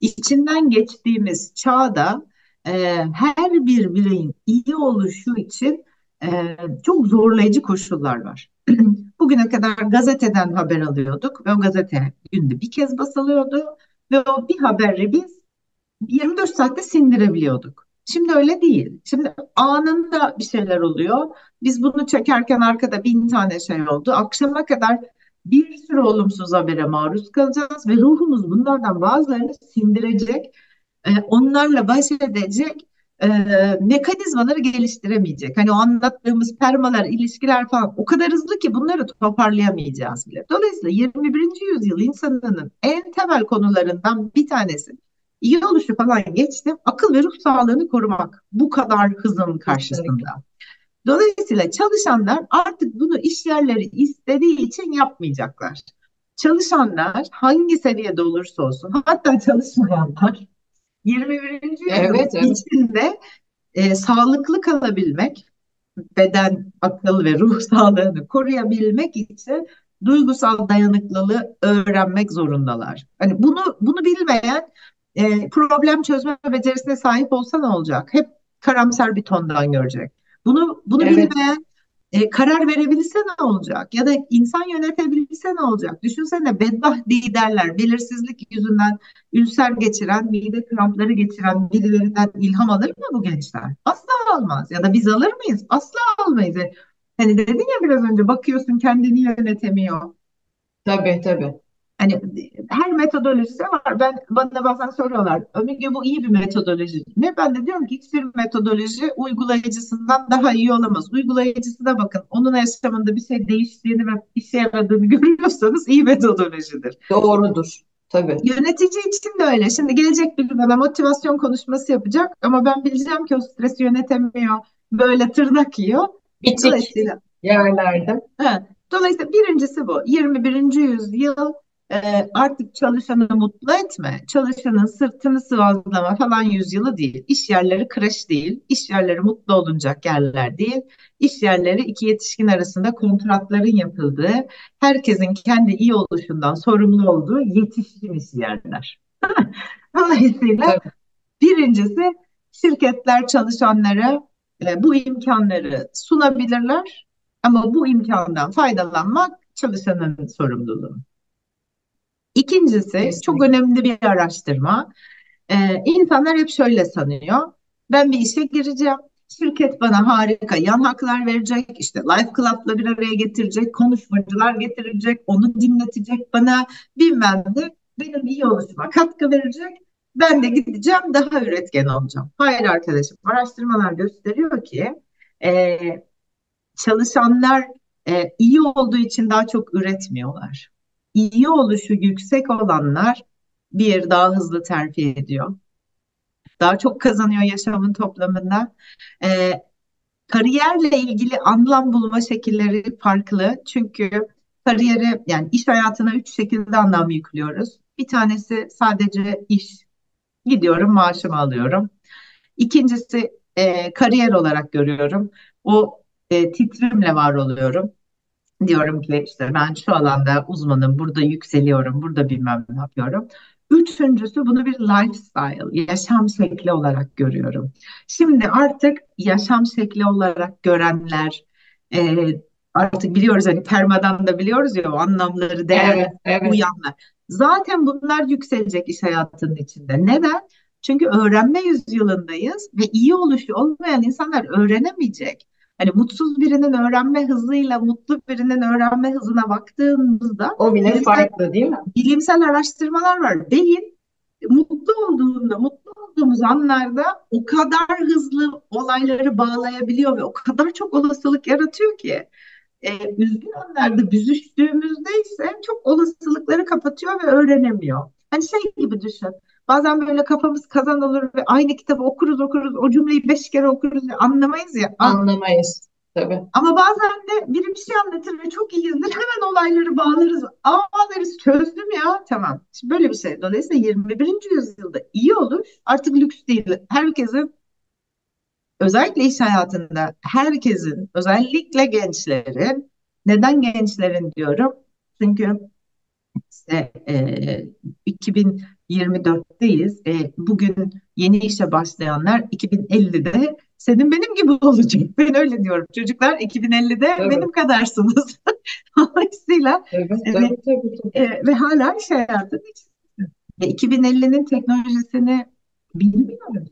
içinden geçtiğimiz çağda e, her bir bireyin iyi oluşu için e, çok zorlayıcı koşullar var. *clears throat* Bugüne kadar gazeteden haber alıyorduk ve o gazete günde bir kez basılıyordu ve o bir haberi biz 24 saatte sindirebiliyorduk. Şimdi öyle değil. Şimdi anında bir şeyler oluyor. Biz bunu çekerken arkada bin tane şey oldu. Akşama kadar bir sürü olumsuz habere maruz kalacağız ve ruhumuz bunlardan bazılarını sindirecek, e, onlarla baş edecek e, mekanizmaları geliştiremeyecek. Hani o anlattığımız permalar, ilişkiler falan o kadar hızlı ki bunları toparlayamayacağız bile. Dolayısıyla 21. yüzyıl insanının en temel konularından bir tanesi iyi oluşu falan geçtim. Akıl ve ruh sağlığını korumak bu kadar hızın karşısında. Dolayısıyla çalışanlar artık bunu iş yerleri istediği için yapmayacaklar. Çalışanlar hangi seviyede olursa olsun hatta çalışmayanlar 21. yüzyıl evet, evet. içinde e, sağlıklı kalabilmek, beden, akıl ve ruh *laughs* sağlığını koruyabilmek için duygusal dayanıklılığı öğrenmek zorundalar. Hani bunu bunu bilmeyen e, problem çözme becerisine sahip olsa ne olacak? Hep karamsar bir tondan görecek. Bunu bunu evet. bilmeyen e, karar verebilse ne olacak? Ya da insan yönetebilse ne olacak? Düşünsene bedbaht liderler, belirsizlik yüzünden ülser geçiren, mide krampları geçiren birilerinden ilham alır mı bu gençler? Asla almaz. Ya da biz alır mıyız? Asla almayız. E, hani dedin ya biraz önce bakıyorsun kendini yönetemiyor. Tabii tabii. Hani her metodolojisi var. Ben bana bazen soruyorlar. Ömürge bu iyi bir metodoloji mi? Ben de diyorum ki hiçbir metodoloji uygulayıcısından daha iyi olamaz. Uygulayıcısı da bakın onun yaşamında bir şey değiştiğini ve işe yaradığını *laughs* görüyorsanız iyi metodolojidir. Doğrudur. Tabii. Yönetici için de öyle. Şimdi gelecek biri bana motivasyon konuşması yapacak ama ben bileceğim ki o stresi yönetemiyor. Böyle tırnak yiyor. Bitik yerlerde. He. Dolayısıyla birincisi bu. 21. yüzyıl e, artık çalışanı mutlu etme, çalışanın sırtını sıvazlama falan yüzyılı değil. İş yerleri kreş değil, iş yerleri mutlu olunacak yerler değil. İş yerleri iki yetişkin arasında kontratların yapıldığı, herkesin kendi iyi oluşundan sorumlu olduğu yetişkin iş yerler. *laughs* Dolayısıyla birincisi şirketler çalışanlara e, bu imkanları sunabilirler ama bu imkandan faydalanmak çalışanın sorumluluğu. İkincisi Kesinlikle. çok önemli bir araştırma. Ee, insanlar hep şöyle sanıyor. Ben bir işe gireceğim. Şirket bana harika yan haklar verecek, işte Life Club'la bir araya getirecek, konuşmacılar getirecek, onu dinletecek bana bilmem ne benim iyi oluşuma katkı verecek. Ben de gideceğim daha üretken olacağım. Hayır arkadaşım, araştırmalar gösteriyor ki e, çalışanlar e, iyi olduğu için daha çok üretmiyorlar. İyi oluşu yüksek olanlar bir daha hızlı terfi ediyor. Daha çok kazanıyor yaşamın toplamında. E, kariyerle ilgili anlam bulma şekilleri farklı. Çünkü kariyere yani iş hayatına üç şekilde anlam yüklüyoruz. Bir tanesi sadece iş. Gidiyorum maaşımı alıyorum. İkincisi e, kariyer olarak görüyorum. O e, titrimle var oluyorum. Diyorum ki işte ben şu alanda uzmanım, burada yükseliyorum, burada bilmem ne yapıyorum. Üçüncüsü bunu bir lifestyle, yaşam şekli olarak görüyorum. Şimdi artık yaşam şekli olarak görenler, e, artık biliyoruz hani permadan da biliyoruz ya o anlamları, değerleri Evet, evet. uyanlar. Zaten bunlar yükselecek iş hayatının içinde. Neden? Çünkü öğrenme yüzyılındayız ve iyi oluşu olmayan insanlar öğrenemeyecek. Hani mutsuz birinin öğrenme hızıyla mutlu birinin öğrenme hızına baktığımızda O bile bilimsel, farklı değil mi? bilimsel araştırmalar var. Beyin mutlu olduğunda, mutlu olduğumuz anlarda o kadar hızlı olayları bağlayabiliyor ve o kadar çok olasılık yaratıyor ki e, üzgün anlarda büzüştüğümüzde ise çok olasılıkları kapatıyor ve öğrenemiyor. Hani şey gibi düşün. Bazen böyle kafamız kazan olur ve aynı kitabı okuruz okuruz o cümleyi beş kere okuruz ve anlamayız ya. An- Anlamayız. Tabii. Ama bazen de biri bir şey anlatır ve çok iyiyizdir. Hemen olayları bağlarız. Aa deriz çözdüm ya. Tamam. Şimdi böyle bir şey. Dolayısıyla 21. yüzyılda iyi olur. Artık lüks değil. Herkesin özellikle iş hayatında herkesin özellikle gençlerin neden gençlerin diyorum? Çünkü işte e, 2024'teyiz. E, bugün yeni işe başlayanlar 2050'de senin benim gibi olacak. *laughs* Ben öyle diyorum. Çocuklar 2050'de Tabii. benim kadarsınız. *laughs* Dolayısıyla Tabii, Evet. tabii, tabii, tabii. e, ve hala iş hayatının içinde. Ve 2050'nin teknolojisini bilmiyorum.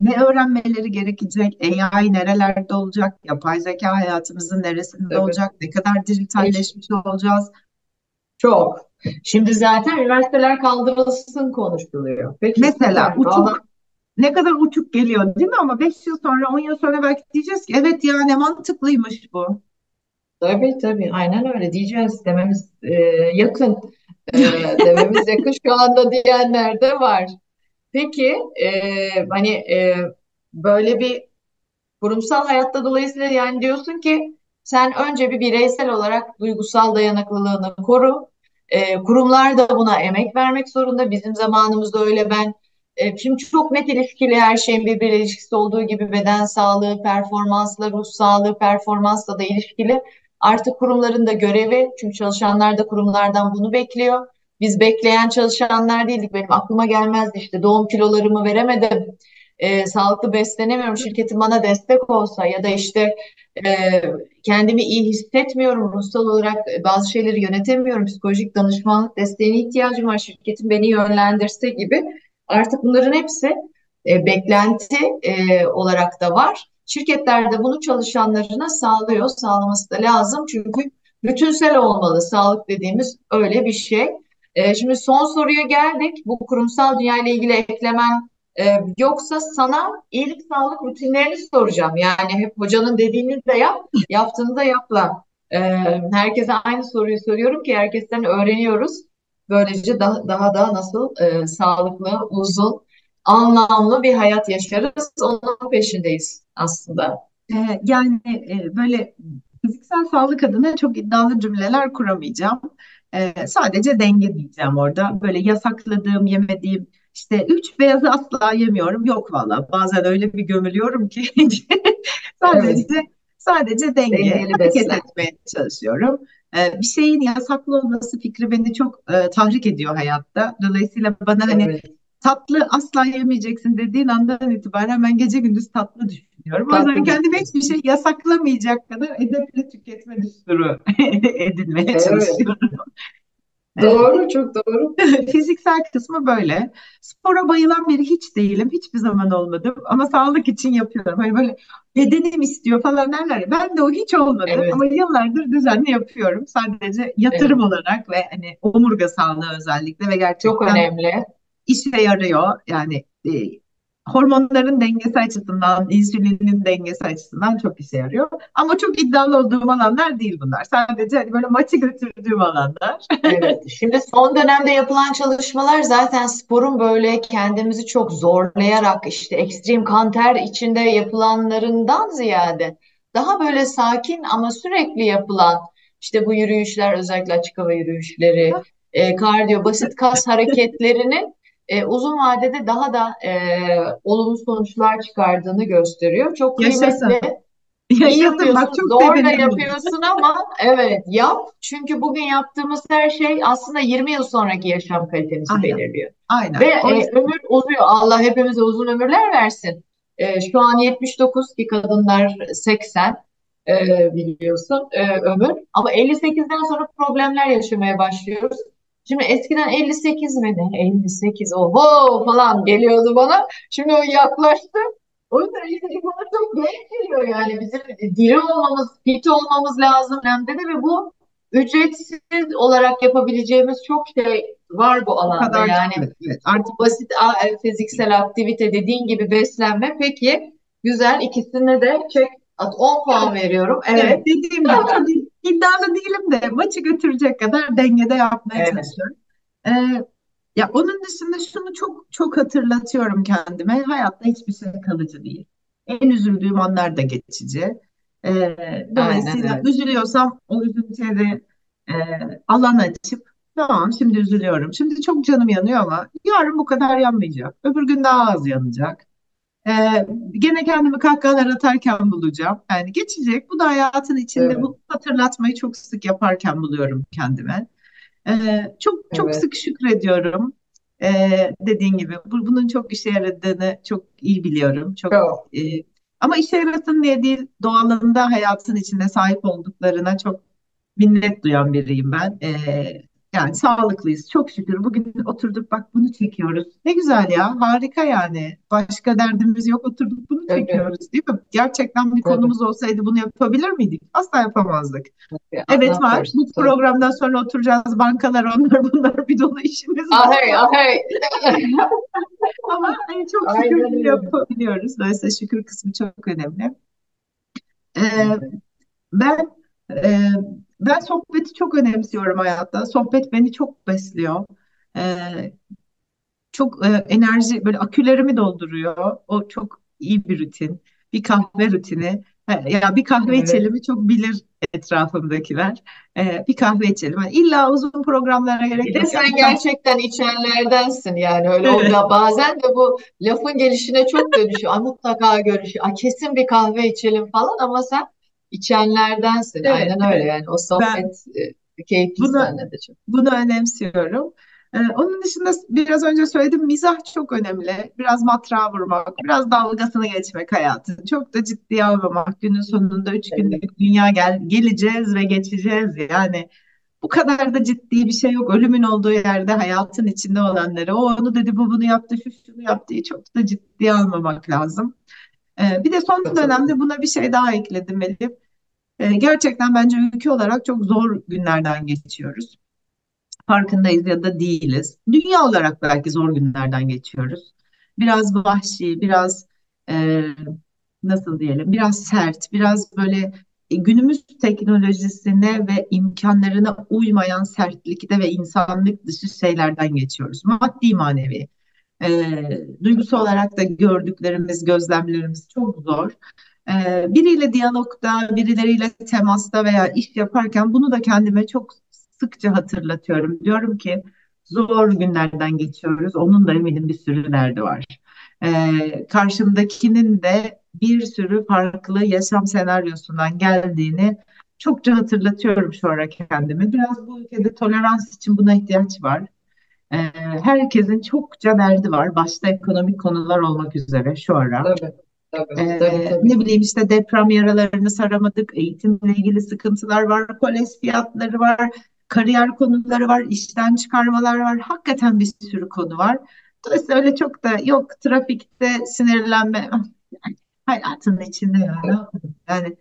Ne öğrenmeleri gerekecek? AI nerelerde olacak? Yapay zeka hayatımızın neresinde Tabii. olacak? Ne kadar dijitalleşmiş olacağız? Çok. Şimdi zaten üniversiteler kaldırılsın konuşuluyor. Peki Mesela uçuk ne kadar uçuk geliyor değil mi? Ama 5 yıl sonra 10 yıl sonra belki diyeceğiz ki evet ya ne mantıklıymış bu. tabii tabii aynen öyle diyeceğiz dememiz e, yakın. E, *laughs* dememiz yakın şu anda diyenler de var. Peki e, hani e, böyle bir kurumsal hayatta dolayısıyla yani diyorsun ki sen önce bir bireysel olarak duygusal dayanıklılığını koru. E, kurumlar da buna emek vermek zorunda. Bizim zamanımızda öyle ben e, şimdi çok net ilişkili her şeyin birbiriyle ilişkisi olduğu gibi beden sağlığı, performansla, ruh sağlığı, performansla da ilişkili. Artık kurumların da görevi çünkü çalışanlar da kurumlardan bunu bekliyor. Biz bekleyen çalışanlar değildik. Benim aklıma gelmezdi işte doğum kilolarımı veremedim. E, sağlıklı beslenemiyorum. Şirketim bana destek olsa ya da işte e, kendimi iyi hissetmiyorum. Ruhsal olarak bazı şeyleri yönetemiyorum. Psikolojik danışmanlık desteğine ihtiyacım var. Şirketim beni yönlendirse gibi. Artık bunların hepsi e, beklenti e, olarak da var. Şirketler de bunu çalışanlarına sağlıyor. Sağlaması da lazım. Çünkü bütünsel olmalı. Sağlık dediğimiz öyle bir şey. E, şimdi son soruya geldik. Bu kurumsal dünya ile ilgili eklemen e, yoksa sana iyilik sağlık rutinlerini soracağım. Yani hep hocanın dediğini de yap, yaptığını da yapla. E, herkese aynı soruyu soruyorum ki herkesten öğreniyoruz. Böylece daha, daha da nasıl e, sağlıklı, uzun, anlamlı bir hayat yaşarız. Onun peşindeyiz aslında. Ee, yani e, böyle fiziksel sağlık adına çok iddialı cümleler kuramayacağım. Ee, sadece denge diyeceğim orada. Böyle yasakladığım, yemediğim, işte üç beyazı asla yemiyorum. Yok valla. Bazen öyle bir gömülüyorum ki *laughs* sadece sadece denge, Dengeli hareket beslen. etmeye çalışıyorum. Ee, bir şeyin yasaklı olması fikri beni çok e, tahrik ediyor hayatta. Dolayısıyla bana hani Evet, tatlı asla yemeyeceksin dediğin andan itibaren ben gece gündüz tatlı düşünüyorum. O yüzden tatlı kendime hiçbir şey yasaklamayacak kadar edepli tüketme düsturu *laughs* edinmeye evet. çalışıyorum. Doğru, çok doğru. *laughs* Fiziksel kısmı böyle. Spora bayılan biri hiç değilim. Hiçbir zaman olmadım. Ama sağlık için yapıyorum. Hani böyle bedenim istiyor falan derler ya. Ben de o hiç olmadı. Evet, Ama yıllardır düzenli yapıyorum. Sadece evet. yatırım olarak ve hani omurga sağlığı özellikle ve Çok gerçekten önemli. işe yarıyor. Yani e, hormonların dengesi açısından, insülinin dengesi açısından çok işe yarıyor. Ama çok iddialı olduğum alanlar değil bunlar. Sadece hani böyle maçı götürdüğüm alanlar. *laughs* Evet, şimdi son dönemde yapılan çalışmalar zaten sporun böyle kendimizi çok zorlayarak işte ekstrem kanter içinde yapılanlarından ziyade daha böyle sakin ama sürekli yapılan işte bu yürüyüşler özellikle açık hava yürüyüşleri, e, kardiyo, basit kas hareketlerinin e, uzun vadede daha da e, olumlu sonuçlar çıkardığını gösteriyor. Çok Yaşasın. kıymetli. *laughs* Yaşasın bak çok zor da yapıyorsun ama evet yap. Çünkü bugün yaptığımız her şey aslında 20 yıl sonraki yaşam kalitemizi Aynen, belirliyor. aynen. Ve e, ömür uzuyor. Allah hepimize uzun ömürler versin. E, şu an 79 ki kadınlar 80 e, biliyorsun e, ömür. Ama 58'den sonra problemler yaşamaya başlıyoruz. Şimdi eskiden 58 mi ne? 58 oho falan geliyordu bana. Şimdi o yaklaştı. O yüzden 58 bana çok genç geliyor yani. Bizim diri olmamız, fit olmamız lazım hem de ve bu ücretsiz olarak yapabileceğimiz çok şey var bu alanda. kadar Yani evet, evet. Artık basit e, fiziksel aktivite dediğin gibi beslenme. Peki güzel ikisine de çek at 10 puan veriyorum. evet Evet. dediğim gibi iddialı değilim de maçı götürecek kadar dengede yapmaya Evet. çalışıyorum. Ee, ya onun dışında şunu çok çok hatırlatıyorum kendime. Hayatta hiçbir şey kalıcı değil. En üzüldüğüm anlar da geçici. Ee, dolayısıyla öyle. üzülüyorsam o üzüntüye e, alan açıp tamam şimdi üzülüyorum. Şimdi çok canım yanıyor ama yarın bu kadar yanmayacak. Öbür gün daha az yanacak. Ee, gene kendimi kahkahalar atarken bulacağım. Yani geçecek. Bu da hayatın içinde Evet. bu hatırlatmayı çok sık yaparken buluyorum kendime. Ee, çok çok Evet. sık şükrediyorum. Ee, dediğin gibi bu, bunun çok işe yaradığını çok iyi biliyorum. Çok Çok. e, ama işe yarasın diye değil, doğalında hayatın içinde sahip olduklarına çok minnet duyan biriyim ben. Ee, yani sağlıklıyız. Çok şükür. Bugün oturduk bak bunu çekiyoruz. Ne güzel ya. Harika yani. Başka derdimiz yok. Oturduk bunu Tabii. çekiyoruz, değil mi? Gerçekten bir Tabii. konumuz olsaydı bunu yapabilir miydik? Asla yapamazdık. Tabii. Evet var. Bu Tabii. programdan sonra oturacağız. Bankalar onlar bunlar bir dolu işimiz var. Ahey ahey. *laughs* Ama hani çok şükür Aynen yapabiliyoruz. Dolayısıyla şükür kısmı çok önemli. Ee, Evet. ben e, ben sohbeti çok önemsiyorum hayatta. Sohbet beni çok besliyor. Ee, çok e, enerji böyle akülerimi dolduruyor. O çok iyi bir rutin. Bir kahve rutini. Ya bir kahve Evet. içelim çok bilir etrafımdakiler. Ee, bir kahve içelim. Yani illa uzun programlara gerek Bir de yok. Ya sen bir kahve. gerçekten içenlerdensin yani öyle Evet. da bazen de bu lafın gelişine çok dönüşüyor. Ay mutlaka görüşüyor. Ay kesin bir kahve içelim falan ama sen içenlerdensin. Evet, Aynen öyle evet. yani o Ben sohbet e, keyifli bunu de çok. bunu önemsiyorum. Ee, onun dışında biraz önce söyledim mizah çok önemli. Biraz matrağa vurmak, biraz dalgasını geçmek hayatın. Çok da ciddiye almamak. Günün sonunda üç Evet. günlük dünya gel geleceğiz ve geçeceğiz. Yani bu kadar da ciddi bir şey yok. Ölümün olduğu yerde hayatın içinde olanları. O onu dedi, bu bunu yaptı, şu şunu yaptı. Çok da ciddiye almamak lazım. Ee, bir de son dönemde buna bir şey daha ekledim Elif. Ee, gerçekten bence ülke olarak çok zor günlerden geçiyoruz. Farkındayız ya da değiliz. Dünya olarak belki zor günlerden geçiyoruz. Biraz vahşi, biraz e, nasıl diyelim, biraz sert, biraz böyle e, günümüz teknolojisine ve imkanlarına uymayan sertlikte ve insanlık dışı şeylerden geçiyoruz. Maddi manevi. E, duygusal olarak da gördüklerimiz, gözlemlerimiz çok zor. E, biriyle diyalogda, birileriyle temasta veya iş yaparken bunu da kendime çok sıkça hatırlatıyorum. Diyorum ki zor günlerden geçiyoruz. Onun da eminim bir sürü derdi var. E, karşımdakinin de bir sürü farklı yaşam senaryosundan geldiğini çokça hatırlatıyorum şu ara kendime. Biraz bu ülkede tolerans için buna ihtiyaç var. Ee, herkesin çokça derdi var. Başta ekonomik konular olmak üzere şu ara. Tabii, tabii, Ee, tabii, tabii. ne bileyim işte deprem yaralarını saramadık, eğitimle ilgili sıkıntılar var, kolej fiyatları var, kariyer konuları var, işten çıkarmalar var. Hakikaten bir sürü konu var. Dolayısıyla öyle çok da yok trafikte sinirlenme. Yani *laughs* hayatın içinde ya. ne yapalım? Yani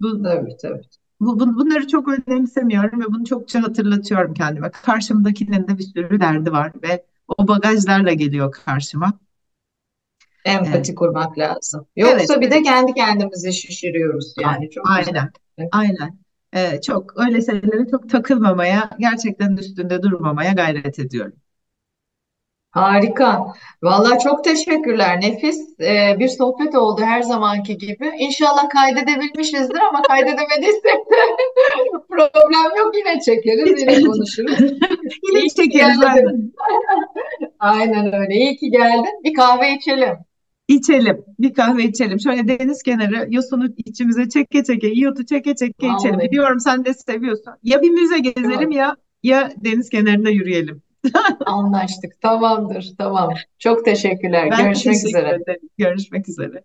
bu Tabii, tabii. Bu, bu- bunları çok önemsemiyorum ve bunu çokça hatırlatıyorum kendime. Karşımdakinin de bir sürü derdi var ve o bagajlarla geliyor karşıma. Empati kurmak lazım. evet, Yoksa bir de kendi kendimizi şişiriyoruz yani. Çok güzel. aynen, aynen. E, çok öyle şeylere çok takılmamaya, gerçekten üstünde durmamaya gayret ediyorum. Harika. Vallahi çok teşekkürler. Nefis e, bir sohbet oldu her zamanki gibi. İnşallah kaydedebilmişizdir ama kaydedemediysek de *laughs* problem yok. Yine çekeriz, yine konuşuruz. *laughs* Yine İyi çekeriz. aynen. *laughs* Aynen öyle. İyi ki geldin. Bir kahve içelim. İçelim, bir kahve içelim. Şöyle deniz kenarı yosunu içimize çeke çeke, iyotu çeke çeke içelim. Vallahi. Biliyorum sen de seviyorsun. Ya bir müze gezelim Tamam. ya ya deniz kenarında yürüyelim. *laughs* Anlaştık. Tamamdır. Tamam. Çok teşekkürler. Ben Görüşmek teşekkür üzere. ederim. Görüşmek üzere.